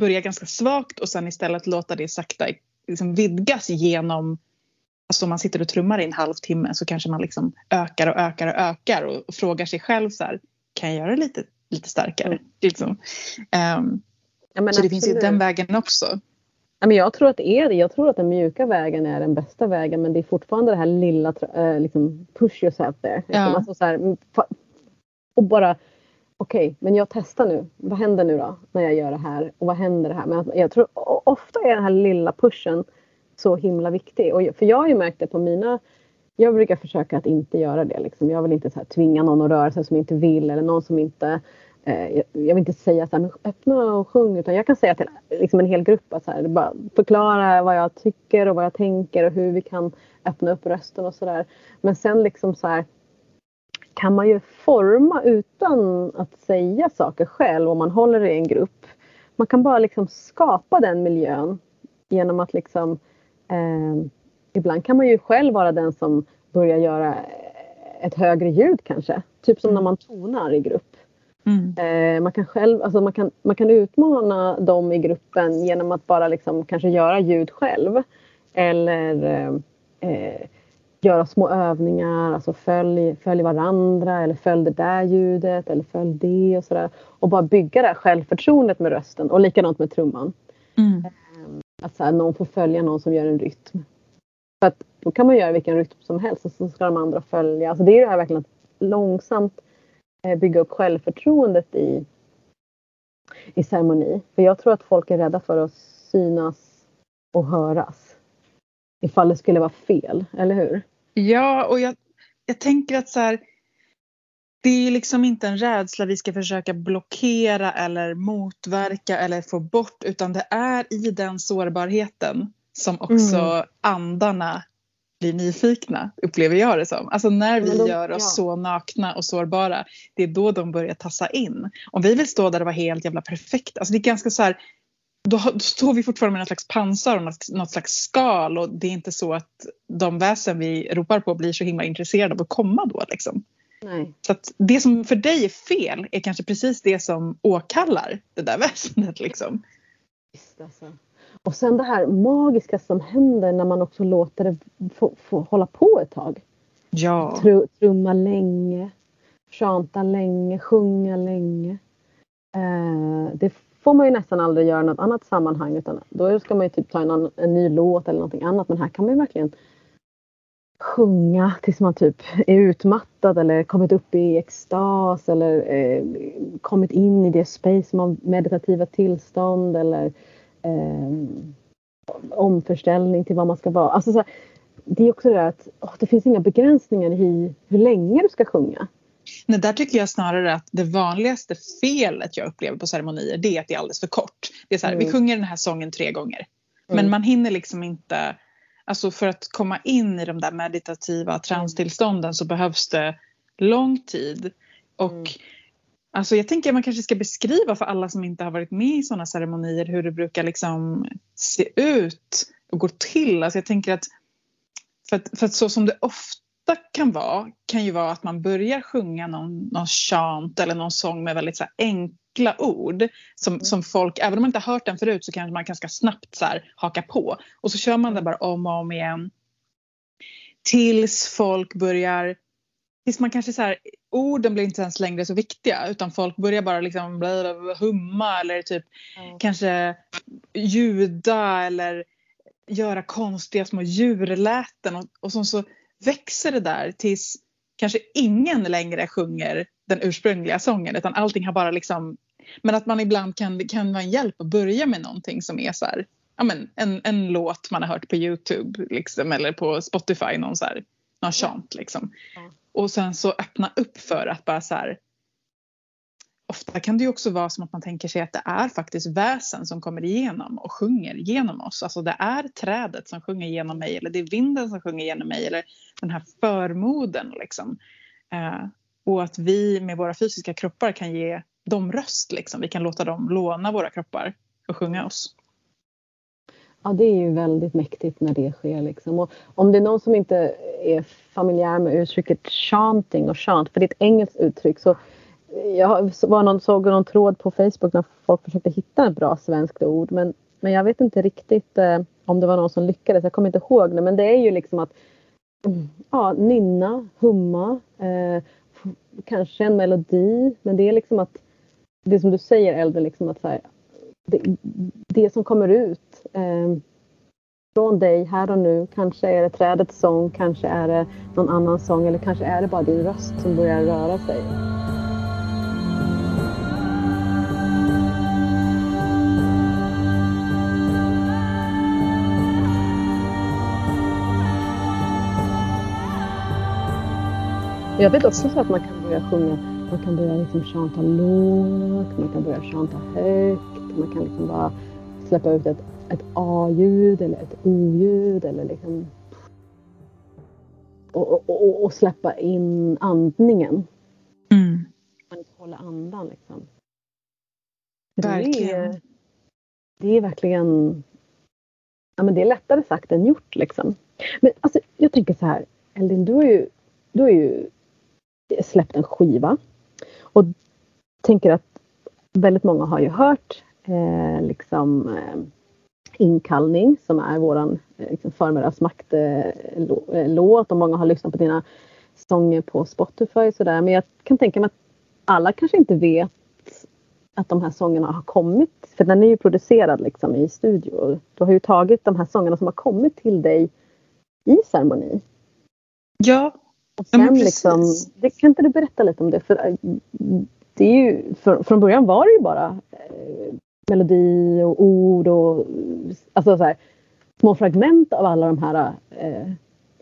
börja ganska svagt och sen istället låta det sakta liksom vidgas genom Alltså om man sitter och trummar i en halvtimme så kanske man liksom ökar och ökar och ökar och, och frågar sig själv så här, kan jag göra det lite, lite starkare? Mm. Liksom. Um, ja, så det finns ju den vägen också. Men jag tror att det är det. Jag tror att den mjuka vägen är den bästa vägen men det är fortfarande det här lilla äh, liksom push yourself there. Liksom. Ja. Alltså så här, och bara okej, okay, men jag testar nu. Vad händer nu då när jag gör det här? Och vad händer det här? Men jag tror ofta är den här lilla pushen så himla viktig. Och, för jag har ju märkt det på mina jag brukar försöka att inte göra det. Liksom. Jag vill inte så här, tvinga någon att röra sig som inte vill eller någon som inte eh, jag vill inte säga så här, öppna och sjung utan jag kan säga till liksom en hel grupp att så här, bara förklara vad jag tycker och vad jag tänker och hur vi kan öppna upp rösten och sådär. Men sen liksom så här kan man ju forma utan att säga saker själv om man håller i en grupp. Man kan bara liksom skapa den miljön genom att liksom eh, ibland kan man ju själv vara den som börjar göra ett högre ljud kanske. Typ som när man tonar i grupp. Mm. Eh, man, kan själv, alltså man, kan, man kan utmana dem i gruppen genom att bara liksom kanske göra ljud själv. Eller eh, eh göra små övningar, alltså följ, följ varandra eller följ det där ljudet eller följ det och sådär. Och bara bygga det här självförtroendet med rösten och likadant med trumman. Mm. Ehm, att så här, någon får följa någon som gör en rytm. För att då kan man göra vilken rytm som helst och så ska de andra följa. Alltså det är det här verkligen att långsamt eh, bygga upp självförtroendet i, i ceremoni. För jag tror att folk är rädda för att synas och höras. Ifall det skulle vara fel, eller hur? Ja, och jag, jag tänker att så här, det är liksom inte en rädsla vi ska försöka blockera eller motverka eller få bort utan det är i den sårbarheten som också mm. andarna blir nyfikna, upplever jag det som. Alltså när vi de, gör oss ja. så nakna och sårbara, det är då de börjar tassa in. Om vi vill stå där och vara helt jävla perfekta, alltså det är ganska så här, då, står vi fortfarande med något slags pansar och något, något, slags skal och det är inte så att de väsen vi ropar på blir så himla intresserade av att komma då liksom. Nej. Så att det som för dig är fel är kanske precis det som åkallar det där väsendet liksom. Visst alltså. Och sen det här magiska som händer när man också låter det få, få hålla på ett tag. Ja. Tr trumma länge, chanta länge, sjunga länge. Eh, det får man ju nästan aldrig göra i något annat sammanhang utan då ska man ju typ ta en, en ny låt eller någonting annat men här kan man ju verkligen sjunga tills man typ är utmattad eller kommit upp i extas eller eh, kommit in i det space av meditativa tillstånd eller eh, omförställning till vad man ska vara. Alltså så här, det är också det där att oh, det finns inga begränsningar i hur länge du ska sjunga. Nej, där tycker jag snarare att det vanligaste felet jag upplever på ceremonier det är att det är alldeles för kort. Det är så här, mm. vi sjunger den här sången tre gånger. Men mm. man hinner liksom inte, alltså för att komma in i de där meditativa transtillstånden så behövs det lång tid. Och mm. Alltså jag tänker att man kanske ska beskriva för alla som inte har varit med i sådana ceremonier hur det brukar liksom se ut och gå till. Alltså jag tänker att för, att för att så som det ofta kan vara kan ju vara att man börjar sjunga någon, någon chant eller någon sång med väldigt så enkla ord som, mm. som folk, även om man inte har hört den förut så kanske man ganska snabbt så här haka på och så kör man det bara om och om igen tills folk börjar tills man kanske så här, orden blir inte ens längre så viktiga utan folk börjar bara liksom humma eller typ mm. kanske ljuda eller göra konstiga små djurläten och, och så, så växer det där tills kanske ingen längre sjunger den ursprungliga sången utan allting har bara liksom men att man ibland kan, kan vara en hjälp att börja med någonting som är så här, ja men en, en låt man har hört på Youtube liksom, eller på Spotify någon så här, någon chant liksom. Mm. Och sen så öppna upp för att bara så här. Ofta kan det ju också vara som att man tänker sig att det är faktiskt väsen som kommer igenom och sjunger genom oss. Alltså det är trädet som sjunger genom mig eller det är vinden som sjunger genom mig eller den här förmoden liksom. Eh, Och att vi med våra fysiska kroppar kan ge dem röst. Liksom. Vi kan låta dem låna våra kroppar och sjunga oss. Ja, det är ju väldigt mäktigt när det sker. Liksom. Och om det är någon som inte är familjär med uttrycket chanting och chant, för det är ett engelskt uttryck, så jag var någon, såg någon tråd på Facebook när folk försökte hitta ett bra svenskt ord, men, men jag vet inte riktigt eh, om det var någon som lyckades, jag kommer inte ihåg det, men det är ju liksom att ja, nynna, humma, eh, kanske en melodi, men det är liksom att det som du säger Elden, liksom att så här, det, det, som kommer ut eh, från dig här och nu, kanske är det trädets sång, kanske är det någon annan sång eller kanske är det bara din röst som börjar röra sig. Jag vet också att man kan börja sjunga, man kan börja liksom chanta lågt, man kan börja chanta högt, man kan liksom bara släppa ut ett, ett A-ljud eller ett O-ljud eller liksom och, och, och, släppa in andningen. Mm. Man håller andan liksom. Verkligen. Det är, det är verkligen ja, men det är lättare sagt än gjort liksom. Men alltså, jag tänker så här, Eldin, du har ju, du har ju släppt en skiva. Och tänker att väldigt många har ju hört eh, liksom eh, Inkallning som är våran eh, liksom förmiddagsmakt-låt eh, och många har lyssnat på dina sånger på Spotify sådär. Men jag kan tänka mig att alla kanske inte vet att de här sångerna har kommit. För den är ju producerad liksom i studio. Du har ju tagit de här sångerna som har kommit till dig i ceremoni. Ja, och sen ja, liksom, det, kan inte du berätta lite om det? För eh, det är ju, för, från början var det ju bara eh, melodi och ord och alltså så här, små fragment av alla de här eh,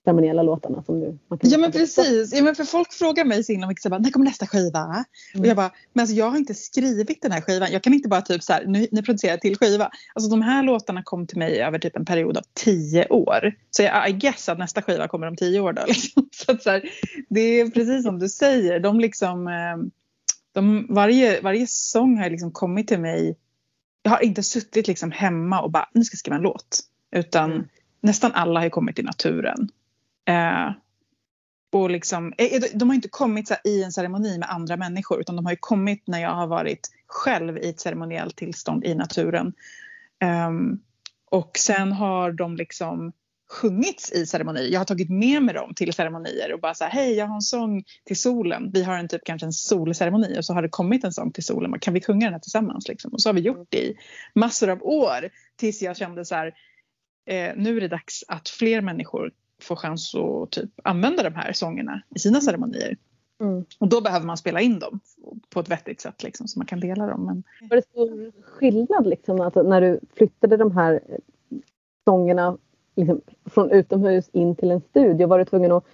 ceremoniella låtarna som du... Man kan ja men precis. Ja, men för folk frågar mig så så bara, när kommer nästa skiva? Mm. Och jag bara, men alltså jag har inte skrivit den här skivan. Jag kan inte bara typ så här, nu, nu producerar till skiva. Alltså de här låtarna kom till mig över typ en period av tio år. Så jag, I guess att nästa skiva kommer om tio år då. Liksom. Så att så här, det är precis som du säger, de liksom... Eh, de, varje, varje sång har liksom kommit till mig. Jag har inte suttit liksom hemma och bara, nu ska jag skriva en låt. Utan mm. nästan alla har kommit i naturen. Eh, och liksom, eh, de har inte kommit så i en ceremoni med andra människor utan de har kommit när jag har varit själv i ett ceremoniellt tillstånd i naturen. Um, och sen har de liksom sjungits i ceremoni. Jag har tagit med mig dem till ceremonier och bara så här, hej jag har en sång till solen. Vi har en typ kanske en solceremoni och så har det kommit en sång till solen. Kan vi sjunga den här tillsammans liksom? Och så har vi gjort det i massor av år tills jag kände så här, eh, nu är det dags att fler människor få chans att typ använda de här sångerna i sina ceremonier. Mm. Och då behöver man spela in dem på ett vettigt sätt liksom, så man kan dela dem. Men... Var det stor skillnad liksom, att när du flyttade de här sångerna liksom, från utomhus in till en studio? Var du tvungen att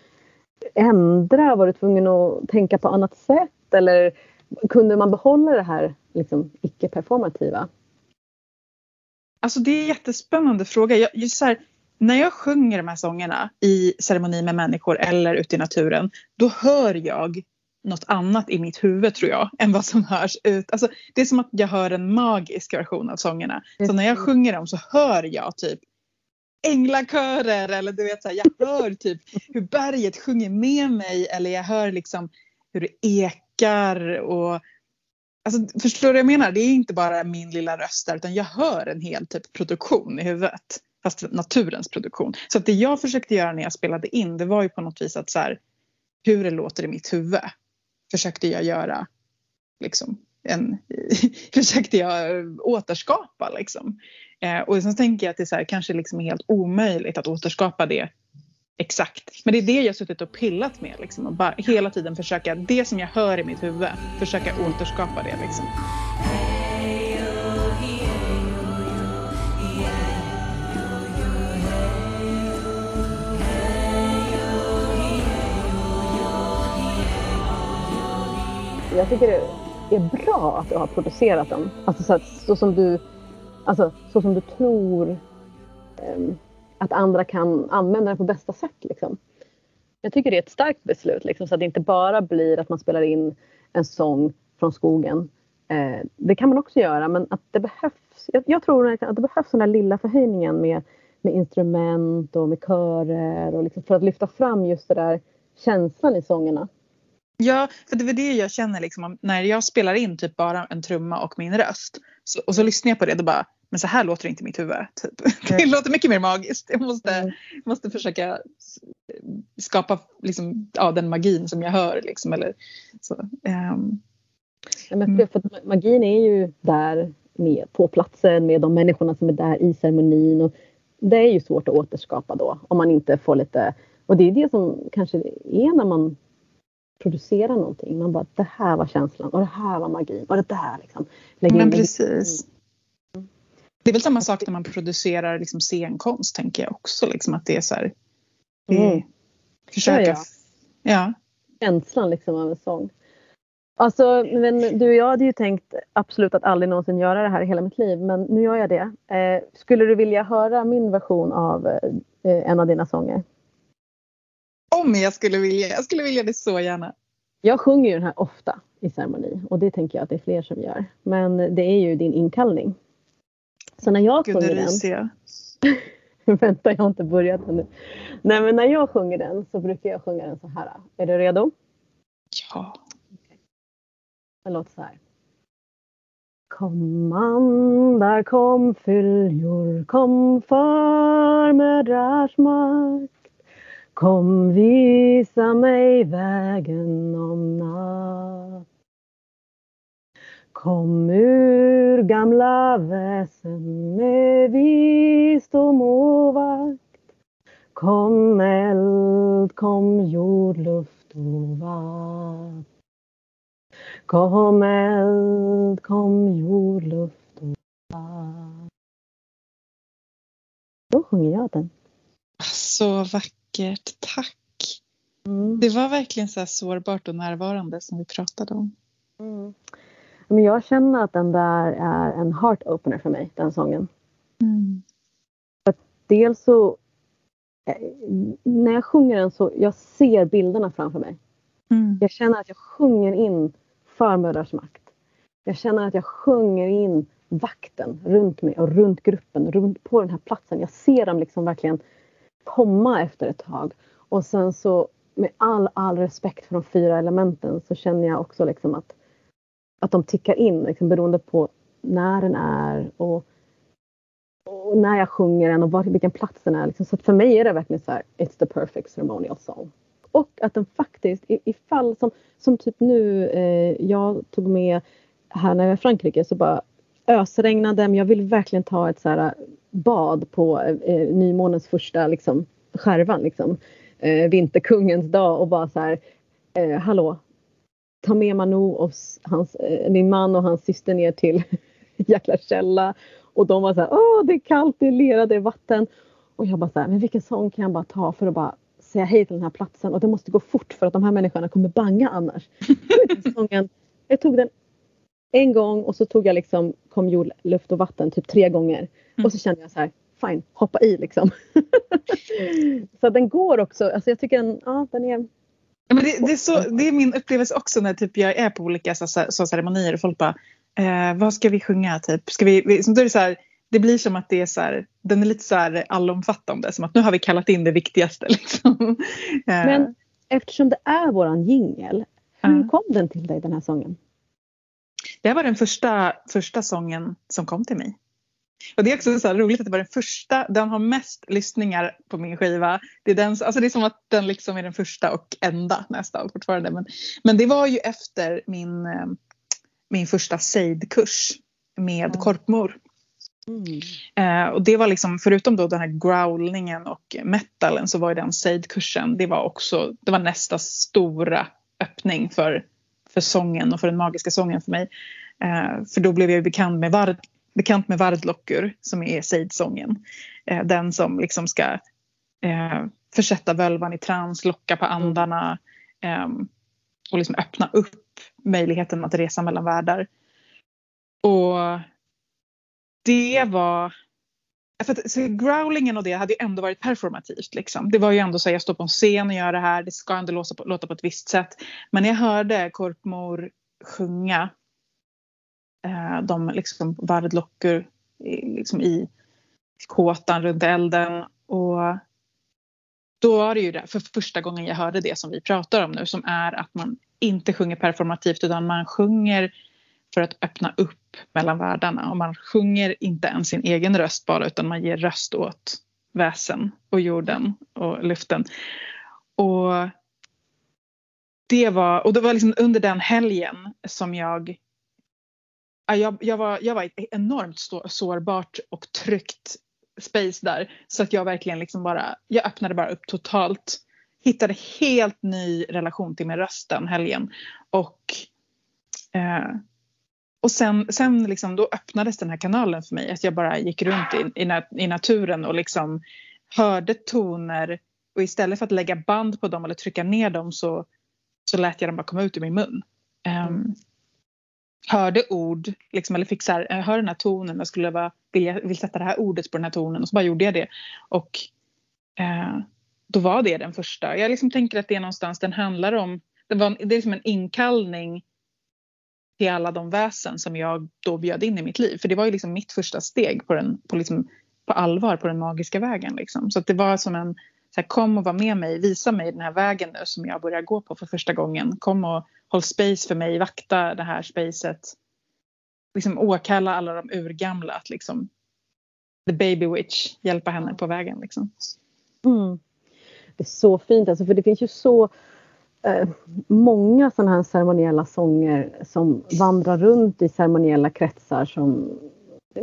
ändra? Var du tvungen att tänka på annat sätt? Eller kunde man behålla det här liksom, icke-performativa? Alltså det är en jättespännande fråga. Jag, just här, när jag sjunger de här sångerna i ceremoni med människor eller ute i naturen, då hör jag något annat i mitt huvud tror jag än vad som hörs ut. Alltså, det är som att jag hör en magisk version av sångerna. Så när jag sjunger dem så hör jag typ änglakörer eller du vet så här, jag hör typ hur berget sjunger med mig eller jag hör liksom hur det ekar och Alltså, förstår du vad jag menar? Det är inte bara min lilla röst där utan jag hör en hel typ produktion i huvudet fast naturens produktion. Så att det jag försökte göra när jag spelade in det var ju på något vis att så här, hur det låter i mitt huvud försökte jag göra liksom en, försökte jag återskapa liksom. Eh, och sen tänker jag att det är så här, kanske liksom är helt omöjligt att återskapa det exakt. Men det är det jag suttit och pillat med liksom och bara hela tiden försöka, det som jag hör i mitt huvud, försöka återskapa det liksom. Jag tycker det är bra att du har producerat dem. Alltså så, att, så som du alltså, så som du tror eh, att andra kan använda den på bästa sätt. Liksom. Jag tycker det är ett starkt beslut liksom, så att det inte bara blir att man spelar in en sång från skogen. Eh, det kan man också göra men att det behövs. Jag, jag tror att det behövs den där lilla förhöjningen med, med instrument och med körer och liksom för att lyfta fram just det där känslan i sångerna. Ja, för det är det jag känner liksom, när jag spelar in typ bara en trumma och min röst. Så, och så lyssnar jag på det och bara, men så här låter det inte i mitt huvud. Typ. Det låter mycket mer magiskt. Jag måste, mm. måste försöka skapa liksom, ja, den magin som jag hör. Liksom, eller, så. Um, ja, men för, för magin är ju där med, på platsen med de människorna som är där i ceremonin. Och det är ju svårt att återskapa då om man inte får lite... Och det är det som kanske är när man producerar någonting. Man bara, det här var känslan och det här var magin och det där liksom. Lägger Men precis. Det är väl samma sak när man producerar liksom scenkonst tänker jag också. Liksom, att det är så här, mm. försöka... Ja, ja. ja. Känslan liksom av en sång. Alltså, men du och jag hade ju tänkt absolut att aldrig någonsin göra det här i hela mitt liv, men nu gör jag det. Eh, skulle du vilja höra min version av eh, en av dina sånger? Om jag skulle vilja, jag skulle vilja det så gärna. Jag sjunger ju den här ofta i ceremoni och det tänker jag att det är fler som gör. Men det är ju din inkallning. Så när jag Gud, sjunger den... Vänta, jag har inte börjat ännu. Nej, men när jag sjunger den så brukar jag sjunga den så här. Är du redo? Ja. Den låter så här. Kom andar, kom fyljor, kom förmödrars makt. Kom visa mig vägen om natt. Kom ur gamla väsen med visdom och vakt. Kom eld, kom jord, luft och vatten. Kom eld, kom jord, luft och vatten. Då sjunger jag den. Så vackert, tack. Mm. Det var verkligen så här sårbart och närvarande som vi pratade om. Mm. Men jag känner att den där är en heart opener för mig, den sången. Mm. Att dels så eh, när jag sjunger den så jag ser bilderna framför mig. Mm. Jag känner att jag sjunger in förmödrars makt. Jag känner att jag sjunger in vakten runt mig och runt gruppen, runt på den här platsen. Jag ser dem liksom verkligen komma efter ett tag. Och sen så med all, all respekt för de fyra elementen så känner jag också liksom att att de tickar in liksom, beroende på när den är och, och när jag sjunger den och var, vilken plats den är. Liksom. Så för mig är det verkligen så här, it's the perfect ceremonial song. Och att den faktiskt, ifall som, som typ nu, eh, jag tog med här när jag var i Frankrike så bara ösregnade men jag vill verkligen ta ett så här bad på eh, nymånens första liksom, skärvan. Liksom. Eh, vinterkungens dag och bara så här, eh, hallå, ta med Manu och hans, eh, min man och hans syster ner till jäkla källa. Och de var så här, åh det är kallt, det är lera, det är vatten. Och jag bara så här, men vilken sång kan jag bara ta för att bara säga hej till den här platsen och det måste gå fort för att de här människorna kommer banga annars. sången, jag tog den en gång och så tog jag liksom Kom jord, luft och vatten typ tre gånger. Mm. Och så kände jag så här, fine, hoppa i liksom. så den går också, alltså jag tycker den, ja, den är men det, det, är så, det är min upplevelse också när typ jag är på olika så, så, så ceremonier och folk bara eh, vad ska vi sjunga typ? Ska vi, vi, då är det, så här, det blir som att det är så här, den är lite så här allomfattande som att nu har vi kallat in det viktigaste. Liksom. Eh. Men eftersom det är våran jingel, hur kom den till dig den här sången? Det var den första, första sången som kom till mig. Och det är också så roligt att det var den första, den har mest lyssningar på min skiva. Det är, den, alltså det är som att den liksom är den första och enda nästan fortfarande. Men, men det var ju efter min, eh, min första sejdkurs med mm. korpmor. Mm. Eh, och det var liksom, förutom då den här growlingen och metalen så var ju den sejdkursen, det var också, det var nästa stora öppning för, för sången och för den magiska sången för mig. Eh, för då blev jag bekant med Vard, bekant med Vardlokkur som är Seid-sången. Eh, den som liksom ska eh, försätta völvan i trans, locka på andarna eh, och liksom öppna upp möjligheten att resa mellan världar. Och det var för att, så growlingen och det hade ju ändå varit performativt. Liksom. Det var ju ändå så att jag står på en scen och gör det här, det ska ändå låta på, låta på ett visst sätt. Men jag hörde Korpmor sjunga Eh, de liksom vardlockor liksom i kåtan runt elden. Och då var det ju det, för första gången jag hörde det som vi pratar om nu som är att man inte sjunger performativt utan man sjunger för att öppna upp mellan världarna. Och man sjunger inte ens sin egen röst bara utan man ger röst åt väsen och jorden och luften. Och det var, och det var liksom under den helgen som jag jag, jag, var, jag var ett enormt sårbart och tryggt space där. Så att jag verkligen liksom bara, jag öppnade bara upp totalt. Hittade helt ny relation till min röst den helgen. Och, eh, och sen, sen liksom, då öppnades den här kanalen för mig. Att jag bara gick runt i, i, i naturen och liksom hörde toner. Och istället för att lägga band på dem eller trycka ner dem så, så lät jag dem bara komma ut ur min mun. Um, hörde ord, liksom, eller fick så här, jag hör den här tonen, jag skulle vara, vilja, vill sätta det här ordet på den här tonen och så bara gjorde jag det. Och eh, då var det den första. Jag liksom tänker att det är någonstans den handlar om, det, var, det är liksom en inkallning till alla de väsen som jag då bjöd in i mitt liv. För det var ju liksom mitt första steg på, den, på, liksom, på allvar på den magiska vägen. Liksom. Så det var som en, så här, kom och var med mig, visa mig den här vägen nu som jag börjar gå på för första gången. Kom och håll space för mig, vakta det här spacet. Liksom åkalla alla de urgamla att liksom the baby witch, hjälpa henne på vägen liksom. Mm. Det är så fint alltså för det finns ju så eh, många sådana här ceremoniella sånger som vandrar runt i ceremoniella kretsar som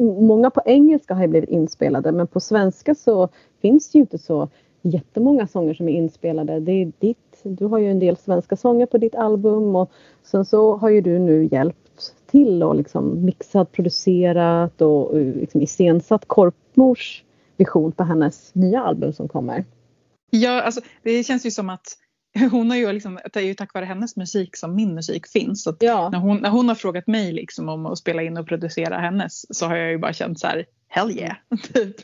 Många på engelska har blivit inspelade men på svenska så finns det ju inte så jättemånga sånger som är inspelade. Det är ditt, du har ju en del svenska sånger på ditt album och sen så har ju du nu hjälpt till och liksom mixat, producerat och liksom iscensatt Korpmors vision på hennes nya album som kommer. Ja, alltså det känns ju som att hon har ju liksom, det är ju tack vare hennes musik som min musik finns. Så ja. när, hon, när hon har frågat mig liksom om att spela in och producera hennes så har jag ju bara känt så här, hell yeah. Typ.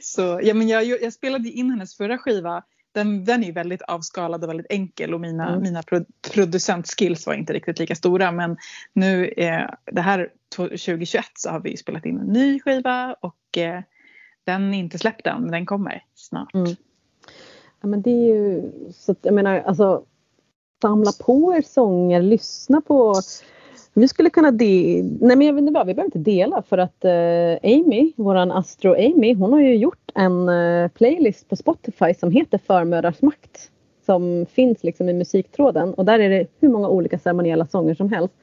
Så, ja, men jag, jag spelade in hennes förra skiva. Den, den är ju väldigt avskalad och väldigt enkel och mina, mm. mina pro, producentskills var inte riktigt lika stora. Men nu eh, det här 2021 så har vi spelat in en ny skiva och eh, den är inte släppt än men den kommer snart. Mm. Ja, men det är ju så att jag menar alltså samla på er sånger, lyssna på vi skulle kunna de... Nej men jag vet inte vad, vi behöver inte dela för att uh, Amy, våran Astro Amy, hon har ju gjort en uh, playlist på Spotify som heter Förmödrars makt. Som finns liksom i musiktråden och där är det hur många olika ceremoniella sånger som helst.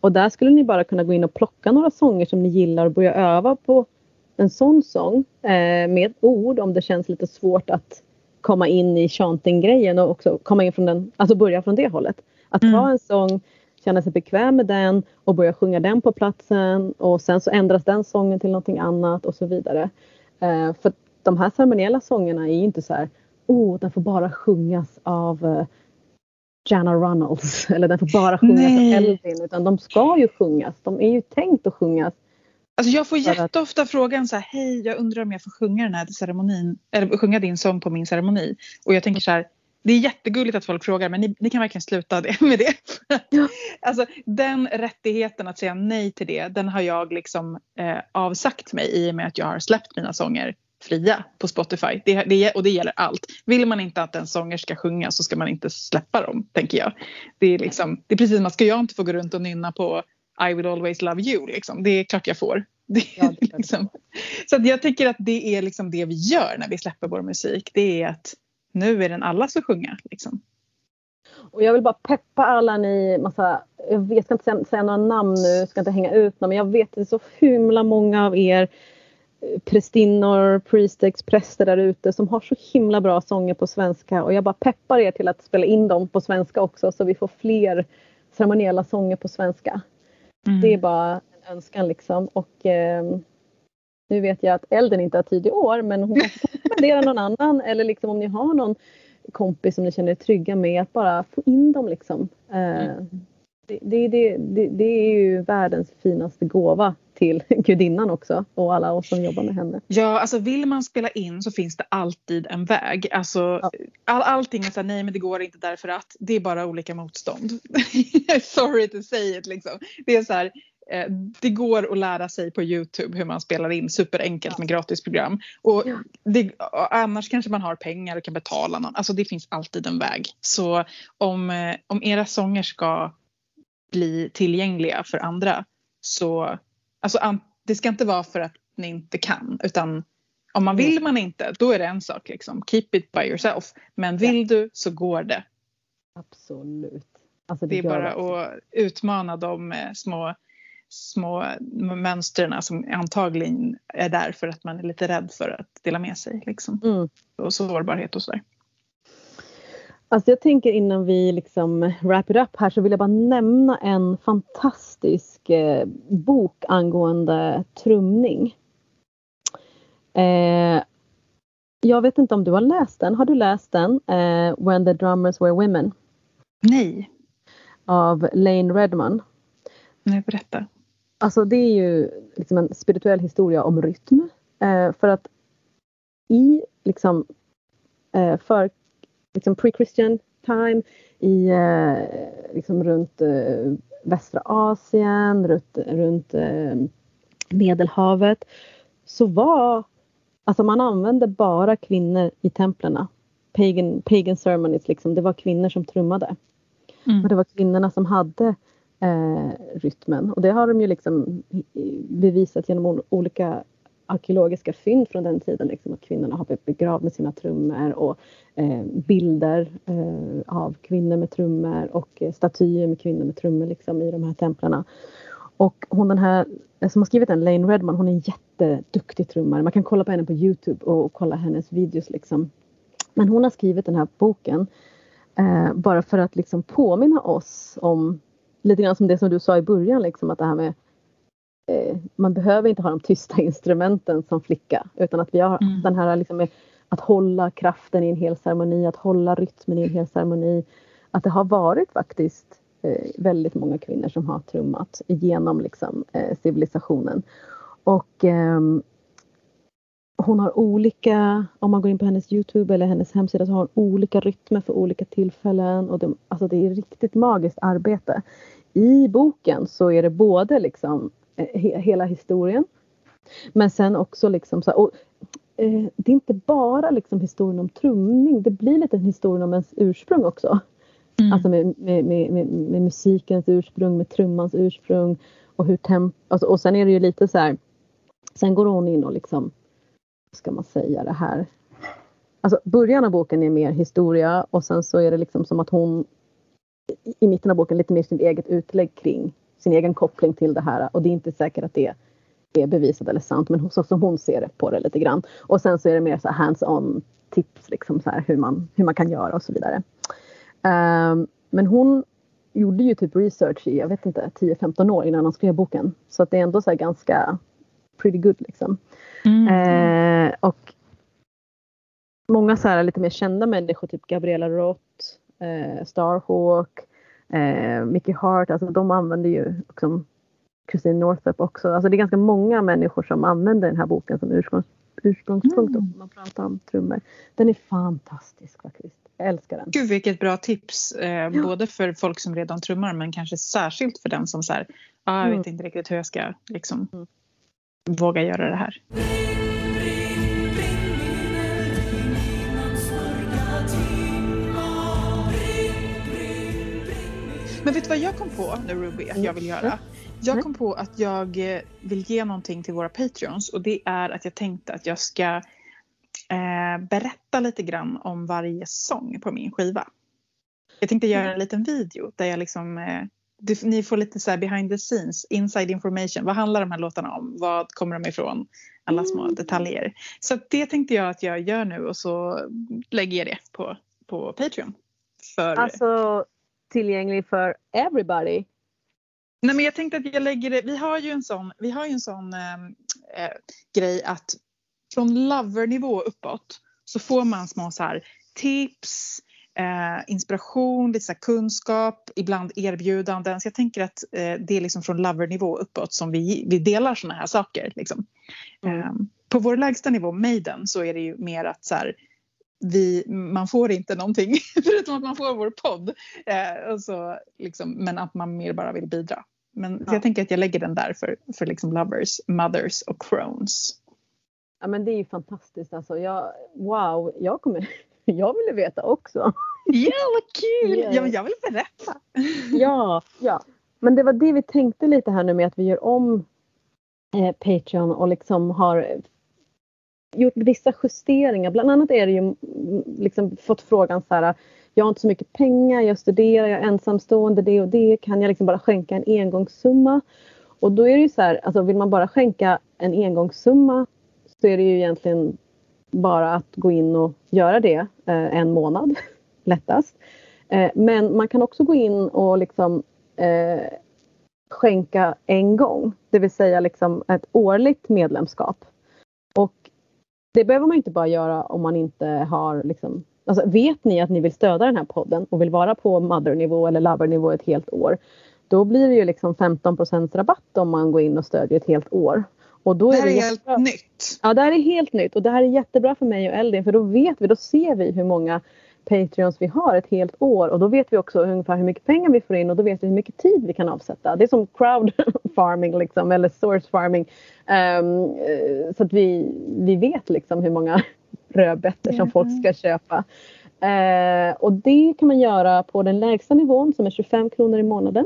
Och där skulle ni bara kunna gå in och plocka några sånger som ni gillar och börja öva på en sån sång eh, med ord om det känns lite svårt att komma in i chanting-grejen och också komma in från den, alltså börja från det hållet. Att ta mm. en sång känna sig bekväm med den och börja sjunga den på platsen och sen så ändras den sången till någonting annat och så vidare. Eh, för de här ceremoniella sångerna är ju inte så här, oh den får bara sjungas av uh, Jana Runnels eller den får bara sjungas Nej. av Elvin utan de ska ju sjungas. De är ju tänkt att sjungas. Alltså jag får jätteofta att... frågan så här, hej jag undrar om jag får sjunga den här ceremonin eller sjunga din sång på min ceremoni. Och jag tänker så här, det är jättegulligt att folk frågar men ni, ni kan verkligen sluta det, med det. Ja. alltså, den rättigheten att säga nej till det den har jag liksom eh, avsagt mig i och med att jag har släppt mina sånger fria på Spotify. Det, det, och det gäller allt. Vill man inte att en sånger ska sjunga så ska man inte släppa dem, tänker jag. Det är, liksom, det är precis som att ska jag inte få gå runt och nynna på I will always love you. Liksom. Det är klart jag får. Ja, liksom. Så jag tycker att det är liksom det vi gör när vi släpper vår musik. Det är att nu är den alla ska sjunga. Liksom. Och jag vill bara peppa alla ni massa, jag, vet, jag ska inte säga, några namn nu, ska inte hänga ut någon, men jag vet att det är så himla många av er eh, prästinnor, priestex, präster där ute som har så himla bra sånger på svenska och jag bara peppar er till att spela in dem på svenska också så vi får fler ceremoniella sånger på svenska. Mm. Det är bara en önskan liksom och eh, nu vet jag att Elden inte har tid i år men hon kan rekommendera någon annan eller liksom om ni har någon kompis som ni känner er trygga med att bara få in dem liksom. Eh, mm. Det, det, det, det, är ju världens finaste gåva till gudinnan också och alla oss som jobbar med henne. Ja, alltså vill man spela in så finns det alltid en väg. Alltså, Ja. all, allting är så här, nej men det går inte därför att. Det är bara olika motstånd. Sorry to say it liksom. Det är så här, det går att lära sig på Youtube hur man spelar in superenkelt med gratisprogram. Och det, och annars kanske man har pengar och kan betala någon. Alltså det finns alltid en väg. Så om, eh, om era sånger ska bli tillgängliga för andra så alltså, det ska inte vara för att ni inte kan utan om man vill man inte då är det en sak liksom. Keep it by yourself. Men vill du så går det. Absolut. Alltså, Det är gör bara också. att utmana de eh, små, små mönstren som antagligen är där för att man är lite rädd för att dela med sig. Liksom. Mm. Och sårbarhet och sådär. Alltså jag tänker innan vi liksom wrap it up här så vill jag bara nämna en fantastisk eh, bok angående trumning. Eh, jag vet inte om du har läst den. Har du läst den? Eh, When the drummers were women Nej, av Lane Redman. nu berätta. Alltså det är ju liksom en spirituell historia om rytm. Eh, för att i liksom eh, för liksom pre-Christian time i eh, liksom runt eh, västra Asien, runt, runt eh, Medelhavet så var alltså man använde bara kvinnor i templerna. Pagan, pagan ceremonies liksom, det var kvinnor som trummade. Mm. Och det var kvinnorna som hade eh, rytmen. Och det har de ju liksom bevisat genom olika arkeologiska fynd från den tiden. Liksom, att kvinnorna har blivit begravda med sina trummor och eh, bilder eh, av kvinnor med trummor och eh, statyer med kvinnor med trummor liksom, i de här templarna. Och hon den här eh, som har skrivit den, Lane Redman, hon är en jätteduktig trummare. Man kan kolla på henne på Youtube och kolla hennes videos. Liksom. Men hon har skrivit den här boken Eh, bara för att liksom påminna oss om lite grann som det som du sa i början, liksom, att det här med eh, man behöver inte ha de tysta instrumenten som flicka utan att vi har Mm. den här liksom med att hålla kraften i en hel ceremoni, att hålla rytmen i en hel ceremoni. Att det har varit faktiskt eh, väldigt många kvinnor som har trummat genom liksom, eh, civilisationen. Och ehm, hon har olika, om man går in på hennes Youtube eller hennes hemsida så har hon olika rytmer för olika tillfällen. Och de, alltså det är riktigt magiskt arbete. I boken så är det både liksom eh, he, hela historien men sen också liksom så här, och, eh, det är inte bara liksom historien om trumning, det blir lite en historia om ens ursprung också. Mm. Alltså med, med, med, med, musikens ursprung, med trummans ursprung och hur temp... Alltså, och sen är det ju lite så här. Sen går hon in och liksom, ska man säga det här? Alltså början av boken är mer historia och sen så är det liksom som att hon i- mitten av boken lite mer sin eget utlägg kring sin egen koppling till det här och det är inte säkert att det är bevisat eller sant men så som hon ser det på det lite grann. Och sen så är det mer så hands-on tips liksom så här hur man, hur man kan göra och så vidare. Um, men hon gjorde ju typ research i, jag vet inte, 10-15 år innan hon skrev boken. Så att det är ändå så här ganska pretty good liksom. Mm. Eh, och många så här lite mer kända människor, typ Gabriella Roth, eh, Starhawk, eh, Mickey Hart, alltså de använder ju liksom Christine Northup också. Alltså det är ganska många människor som använder den här boken som ursprungs, ursprungspunkt Mm. om man pratar om trummor. Den är fantastisk faktiskt. Jag älskar den. Gud vilket bra tips. Eh, Både för folk som redan trummar men kanske särskilt för den som så här, ah, jag Mm. vet inte riktigt hur jag ska liksom, Mm våga göra det här. Men vet du vad jag kom på nu Ruby att jag vill göra? Jag kom på att jag eh, vill ge någonting till våra patreons och det är att jag tänkte att jag ska eh, berätta lite grann om varje sång på min skiva. Jag tänkte göra en liten video där jag liksom eh, du, ni får lite så här behind the scenes, inside information. Vad handlar de här låtarna om? Vad kommer de ifrån? Alla små Mm. detaljer. Så det tänkte jag att jag gör nu och så lägger jag det på, på Patreon. För, Alltså tillgänglig för everybody. Nej men jag tänkte att jag lägger det, vi har ju en sån, vi har ju en sån eh, grej att från lovernivå uppåt så får man små så här tips, eh, inspiration, lite så kunskap, ibland erbjudanden. Så jag tänker att eh, det är liksom från lovernivå uppåt som vi, vi delar såna här saker. Liksom. Mm. Eh, på vår lägsta nivå, Maiden, så är det ju mer att så här, vi, man får inte någonting förutom att man får vår podd. Eh, och så, liksom, men att man mer bara vill bidra. Men ja. jag tänker att jag lägger den där för, för liksom lovers, mothers och crones. Ja men det är ju fantastiskt alltså. Jag, wow, jag kommer jag ville veta också. Ja, vad kul! Yeah. Ja, men jag vill berätta. ja, ja. Men det var det vi tänkte lite här nu med att vi gör om eh, Patreon och liksom har gjort vissa justeringar. Bland annat är det ju liksom fått frågan så här. Jag har inte så mycket pengar, jag studerar, jag är ensamstående, det och det. Kan jag liksom bara skänka en engångssumma? Och då är det ju så här, alltså vill man bara skänka en engångssumma så är det ju egentligen bara att gå in och göra det eh, en månad lättast. Eh, men man kan också gå in och liksom eh, skänka en gång, det vill säga liksom ett årligt medlemskap. Och det behöver man inte bara göra om man inte har liksom, alltså vet ni att ni vill stödja den här podden och vill vara på mother-nivå eller lover-nivå ett helt år. Då blir det ju liksom 15% rabatt om man går in och stödjer ett helt år. Och då det här är, det är helt nytt. Ja, det här är helt nytt och det här är jättebra för mig och Eldin för då vet vi, då ser vi hur många Patreons vi har ett helt år och då vet vi också ungefär hur mycket pengar vi får in och då vet vi hur mycket tid vi kan avsätta. Det är som crowd farming liksom eller source farming. Um, så att vi, vi vet liksom hur många rödbetor som folk ska köpa. Uh, och det kan man göra på den lägsta nivån som är 25 kronor i månaden.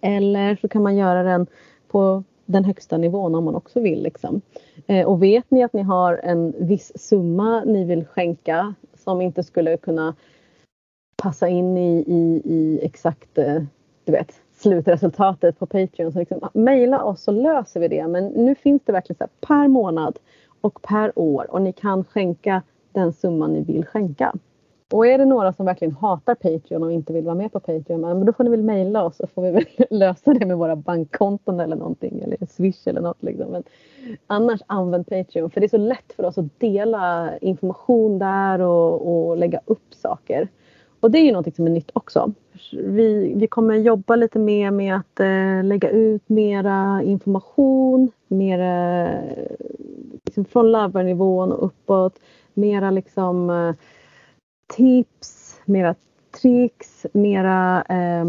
Eller så kan man göra den på den högsta nivån om man också vill. Liksom. Eh, och vet ni att ni har en viss summa ni vill skänka som inte skulle kunna passa in i, i, i exakt eh, du vet, slutresultatet på Patreon. Så liksom, ah, mejla oss så löser vi det. Men nu finns det verkligen så här, per månad och per år och ni kan skänka den summa ni vill skänka. Och är det några som verkligen hatar Patreon och inte vill vara med på Patreon, men då får ni väl mejla oss så får vi väl lösa det med våra bankkonton eller någonting eller Swish eller något. Liksom. Men annars använd Patreon för det är så lätt för oss att dela information där och, och lägga upp saker. Och det är ju någonting som är nytt också. Vi, vi kommer jobba lite mer med att eh, lägga ut mera information, mera eh, liksom från lover och uppåt. Mera liksom eh, tips, mera tricks, mera eh,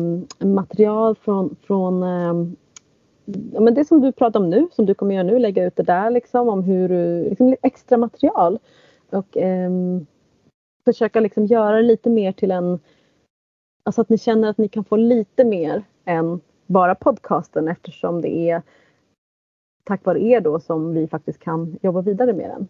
material från, från eh, ja, men det som du pratar om nu, som du kommer göra nu, lägga ut det där liksom om hur du, liksom extra material. Och eh, försöka liksom göra det lite mer till en, alltså att ni känner att ni kan få lite mer än bara podcasten eftersom det är tack vare er då som vi faktiskt kan jobba vidare med den.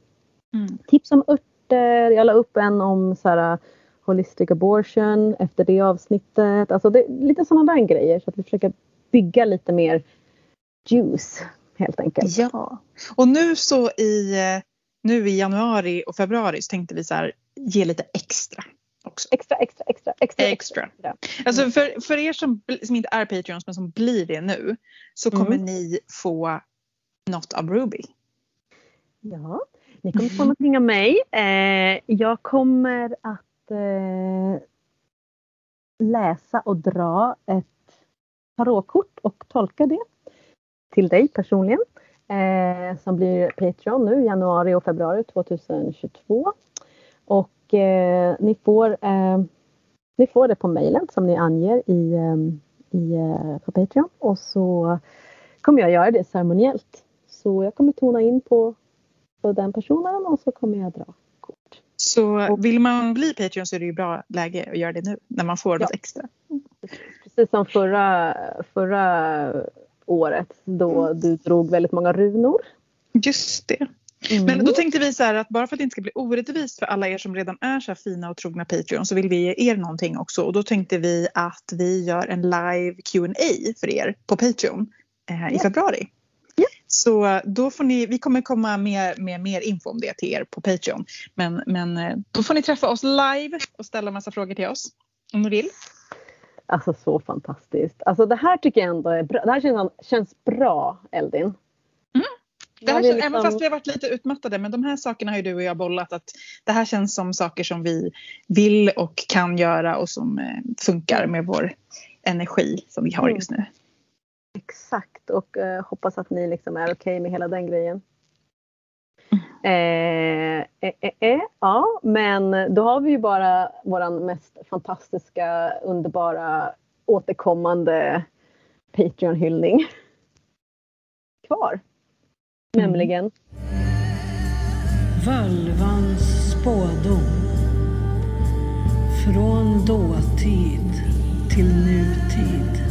Mm. Tips om örter, jag la upp en om så här, holistic abortion efter det avsnittet. Alltså det, lite sådana där grejer så att vi försöker bygga lite mer juice helt enkelt. Ja, och nu så i, nu i januari och februari så tänkte vi så här, ge lite extra. Också. Extra, extra, extra, extra. extra. extra. Alltså för, för er som, som inte är Patreons men som blir det nu så kommer mm. ni få något av Ruby. Ja, ni kommer få någonting av mig. Eh, jag kommer att eh, läsa och dra ett tarotkort och tolka det till dig personligen eh, som blir Patreon nu januari och februari 2022. Och eh, ni, får, eh, ni får det på mejlen som ni anger i, eh, i, eh, på Patreon och så kommer jag göra det ceremoniellt. Så jag kommer tona in på, på den personen och så kommer jag dra kort. Så vill man bli Patreon så är det ju bra läge att göra det nu när man får ja. något extra. Precis som förra, förra året då mm. du drog väldigt många runor. Just det. Mm. Men då tänkte vi så här att bara för att det inte ska bli orättvist för alla er som redan är så här fina och trogna Patreon så vill vi ge er någonting också och då tänkte vi att vi gör en live Q&A för er på Patreon eh, i yeah. februari. Så då får ni, vi kommer komma med, med mer info om det till er på Patreon. Men, men eh, då får ni träffa oss live och ställa massa frågor till oss om ni vill. Alltså så fantastiskt. Alltså det här tycker jag ändå är bra. Det här känns, känns bra Eldin. Mm. Det här, liksom... Även fast vi har varit lite utmattade, men de här sakerna har ju du och jag bollat att det här känns som saker som vi vill och kan göra och som eh, funkar med vår energi som vi har mm. just nu. Exakt och eh, hoppas att ni liksom är okej okay med hela den grejen. Eh, eh, eh, eh, ja, men då har vi ju bara våran mest fantastiska, underbara, återkommande Patreon-hyllning kvar. Mm. Nämligen Völvans spådom. Från dåtid till nutid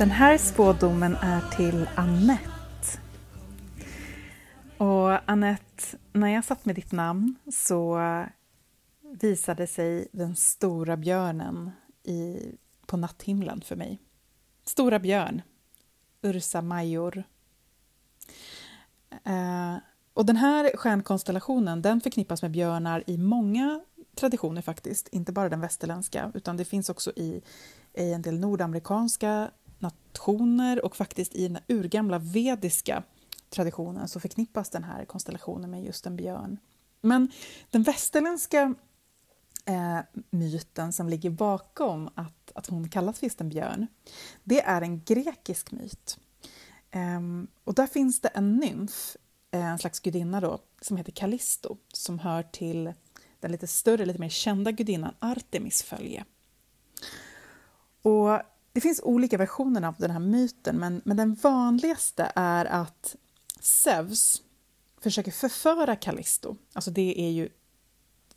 Den här spådomen är till Annette och Annette, när jag satt med ditt namn så visade sig den stora björnen i, på natthimlen för mig. Stora björn, Ursa Major. Eh, och den här stjärnkonstellationen den förknippas med björnar i många traditioner faktiskt, inte bara den västerländska, utan det finns också i, i en del nordamerikanska nationer och faktiskt i den urgamla vediska traditionen så förknippas den här konstellationen med just en björn. Men den västerländska eh, myten som ligger bakom att, att hon kallas just en björn, det är en grekisk myt. Eh, och där finns det en nymf, eh, en slags gudinna då, som heter Callisto, som hör till den lite större, lite mer kända gudinnan Artemis följe. Och det finns olika versioner av den här myten, men, men den vanligaste är att Zeus försöker förföra Callisto. Alltså det är ju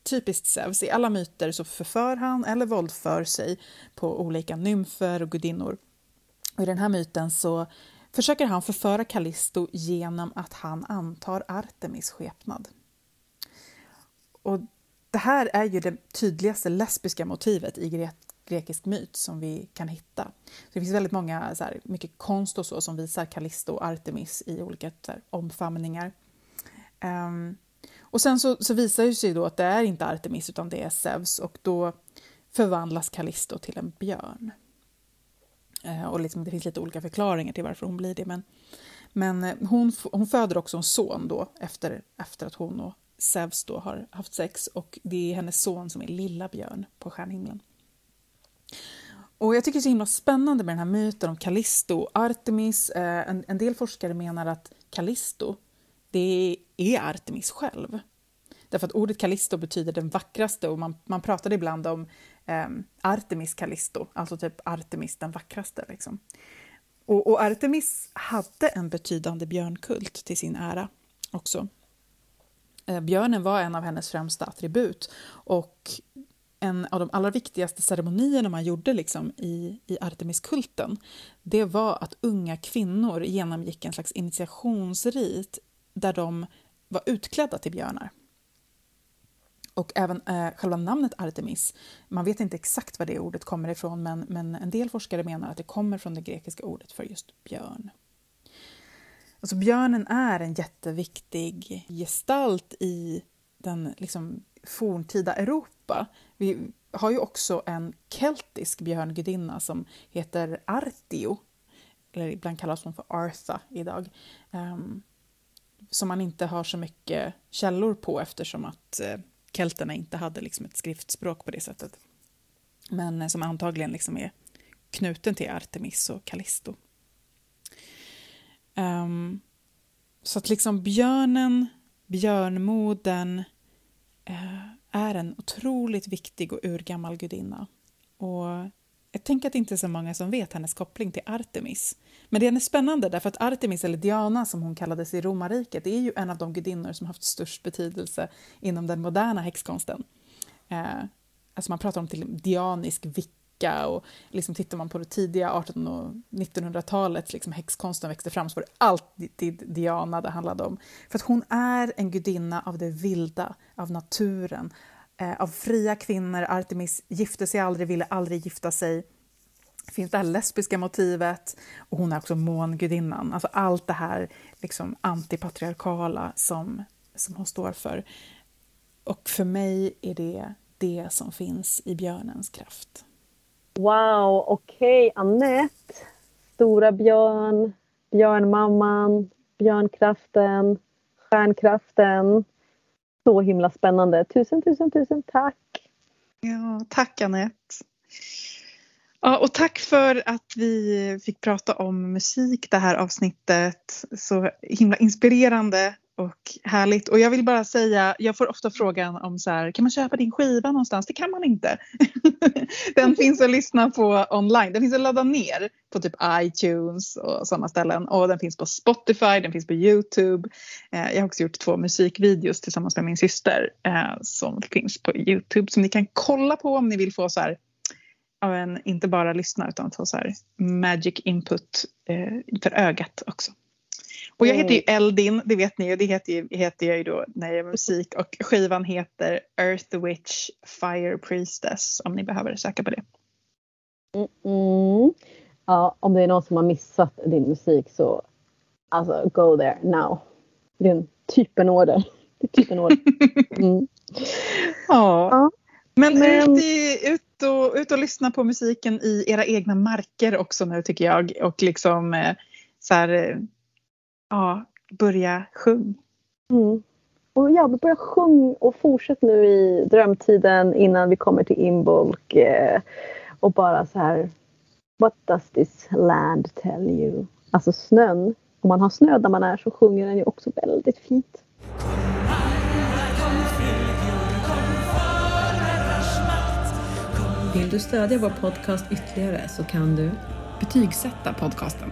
typiskt Zeus. I alla myter så förför han eller våldför sig på olika nymfer och gudinnor. Och I den här myten så försöker han förföra Callisto genom att han antar Artemis skepnad. Och det här är ju det tydligaste lesbiska motivet i grekisk myt som vi kan hitta. Så det finns väldigt många, så här, mycket konst och så som visar Callisto och Artemis i olika här, omfamningar. Um, och sen så, så visar det sig då att det är inte Artemis utan det är Zeus och då förvandlas Callisto till en björn. Uh, och liksom, det finns lite olika förklaringar till varför hon blir det men, men eh, hon, hon föder också en son då efter, efter att hon och Zeus då har haft sex och det är hennes son som är Lilla Björn på stjärnhimlen. Och jag tycker det är så himla spännande med den här myten om Callisto. Artemis, eh, en, en, del forskare menar att Callisto, det är Artemis själv. Därför att ordet Callisto betyder den vackraste och man, man pratade ibland om eh, Artemis Callisto, alltså typ Artemis den vackraste. Liksom. Och, och, Artemis hade en betydande björnkult till sin ära också. Eh, björnen var en av hennes främsta attribut och en av de allra viktigaste ceremonierna man gjorde liksom i, i Artemiskulten, det var att unga kvinnor genomgick en slags initiationsrit där de var utklädda till björnar. Och även eh, själva namnet Artemis, man vet inte exakt var det ordet kommer ifrån men, men en del forskare menar att det kommer från det grekiska ordet för just björn. Alltså björnen är en jätteviktig gestalt i den liksom, forntida Europa. Vi har ju också en keltisk björngudinna som heter Artio, eller ibland kallas hon för Artha idag, um, som man inte har så mycket källor på eftersom att uh, kelterna inte hade liksom ett skriftspråk på det sättet. Men uh, som antagligen liksom är knuten till Artemis och Callisto. Um, så att liksom björnen, björnmoden, Eh, är en otroligt viktig och urgammal gudinna. Och jag tänker att det inte är så många som vet hennes koppling till Artemis. Men det är spännande därför att Artemis, eller Diana som hon kallades i romarriket, är ju en av de gudinnor som haft störst betydelse inom den moderna häxkonsten. Eh, alltså man pratar om till dianisk vicka häxdyrka och liksom tittar man på det tidiga 1800 och 1900-talets liksom häxkonsten växte fram så var det alltid Diana det handlade om. För att hon är en gudinna av det vilda, av naturen, eh, av fria kvinnor. Artemis gifte sig aldrig, ville aldrig gifta sig. Det finns det här lesbiska motivet och hon är också mångudinnan. Alltså allt det här liksom antipatriarkala som, som hon står för. Och för mig är det det som finns i björnens kraft. Wow, okej. Okay. Annette. Stora björn, björnmamman, björnkraften, stjärnkraften. Så himla spännande. Tusen, tusen, tusen tack. Ja, tack Annette. Ja, och tack för att vi fick prata om musik det här avsnittet. Så himla inspirerande och härligt. Och jag vill bara säga, jag får ofta frågan om så här, kan man köpa din skiva någonstans? Det kan man inte. den finns att lyssna på online. Den finns att ladda ner på typ iTunes och sådana ställen. Och den finns på Spotify, den finns på Youtube. Eh, jag har också gjort två musikvideos tillsammans med min syster eh, som finns på Youtube som ni kan kolla på om ni vill få så här en, inte bara lyssna utan få så här magic input eh, för ögat också. Och jag heter ju. Eldin, det vet ni och det heter, ju, heter jag ju då när jag gör musik och skivan heter Earth Witch Fire Priestess om ni behöver söka på det. Mm, mm. Ja, om det är någon som har missat din musik så alltså go there now. Det är en typenorder. Det är typenorder. Mm. ja. ja. Men, Men... Ut, i, ut, och, ut och lyssna på musiken i era egna marker också nu tycker jag och liksom eh, så här eh, ja, börja sjung. Mm. Och ja, börja sjung och fortsätt nu i drömtiden innan vi kommer till inbulk eh, och bara så här What does this land tell you? Alltså snön. Om man har snö där man är så sjunger den ju också väldigt fint. Vill du stödja vår podcast ytterligare så kan du betygsätta podcasten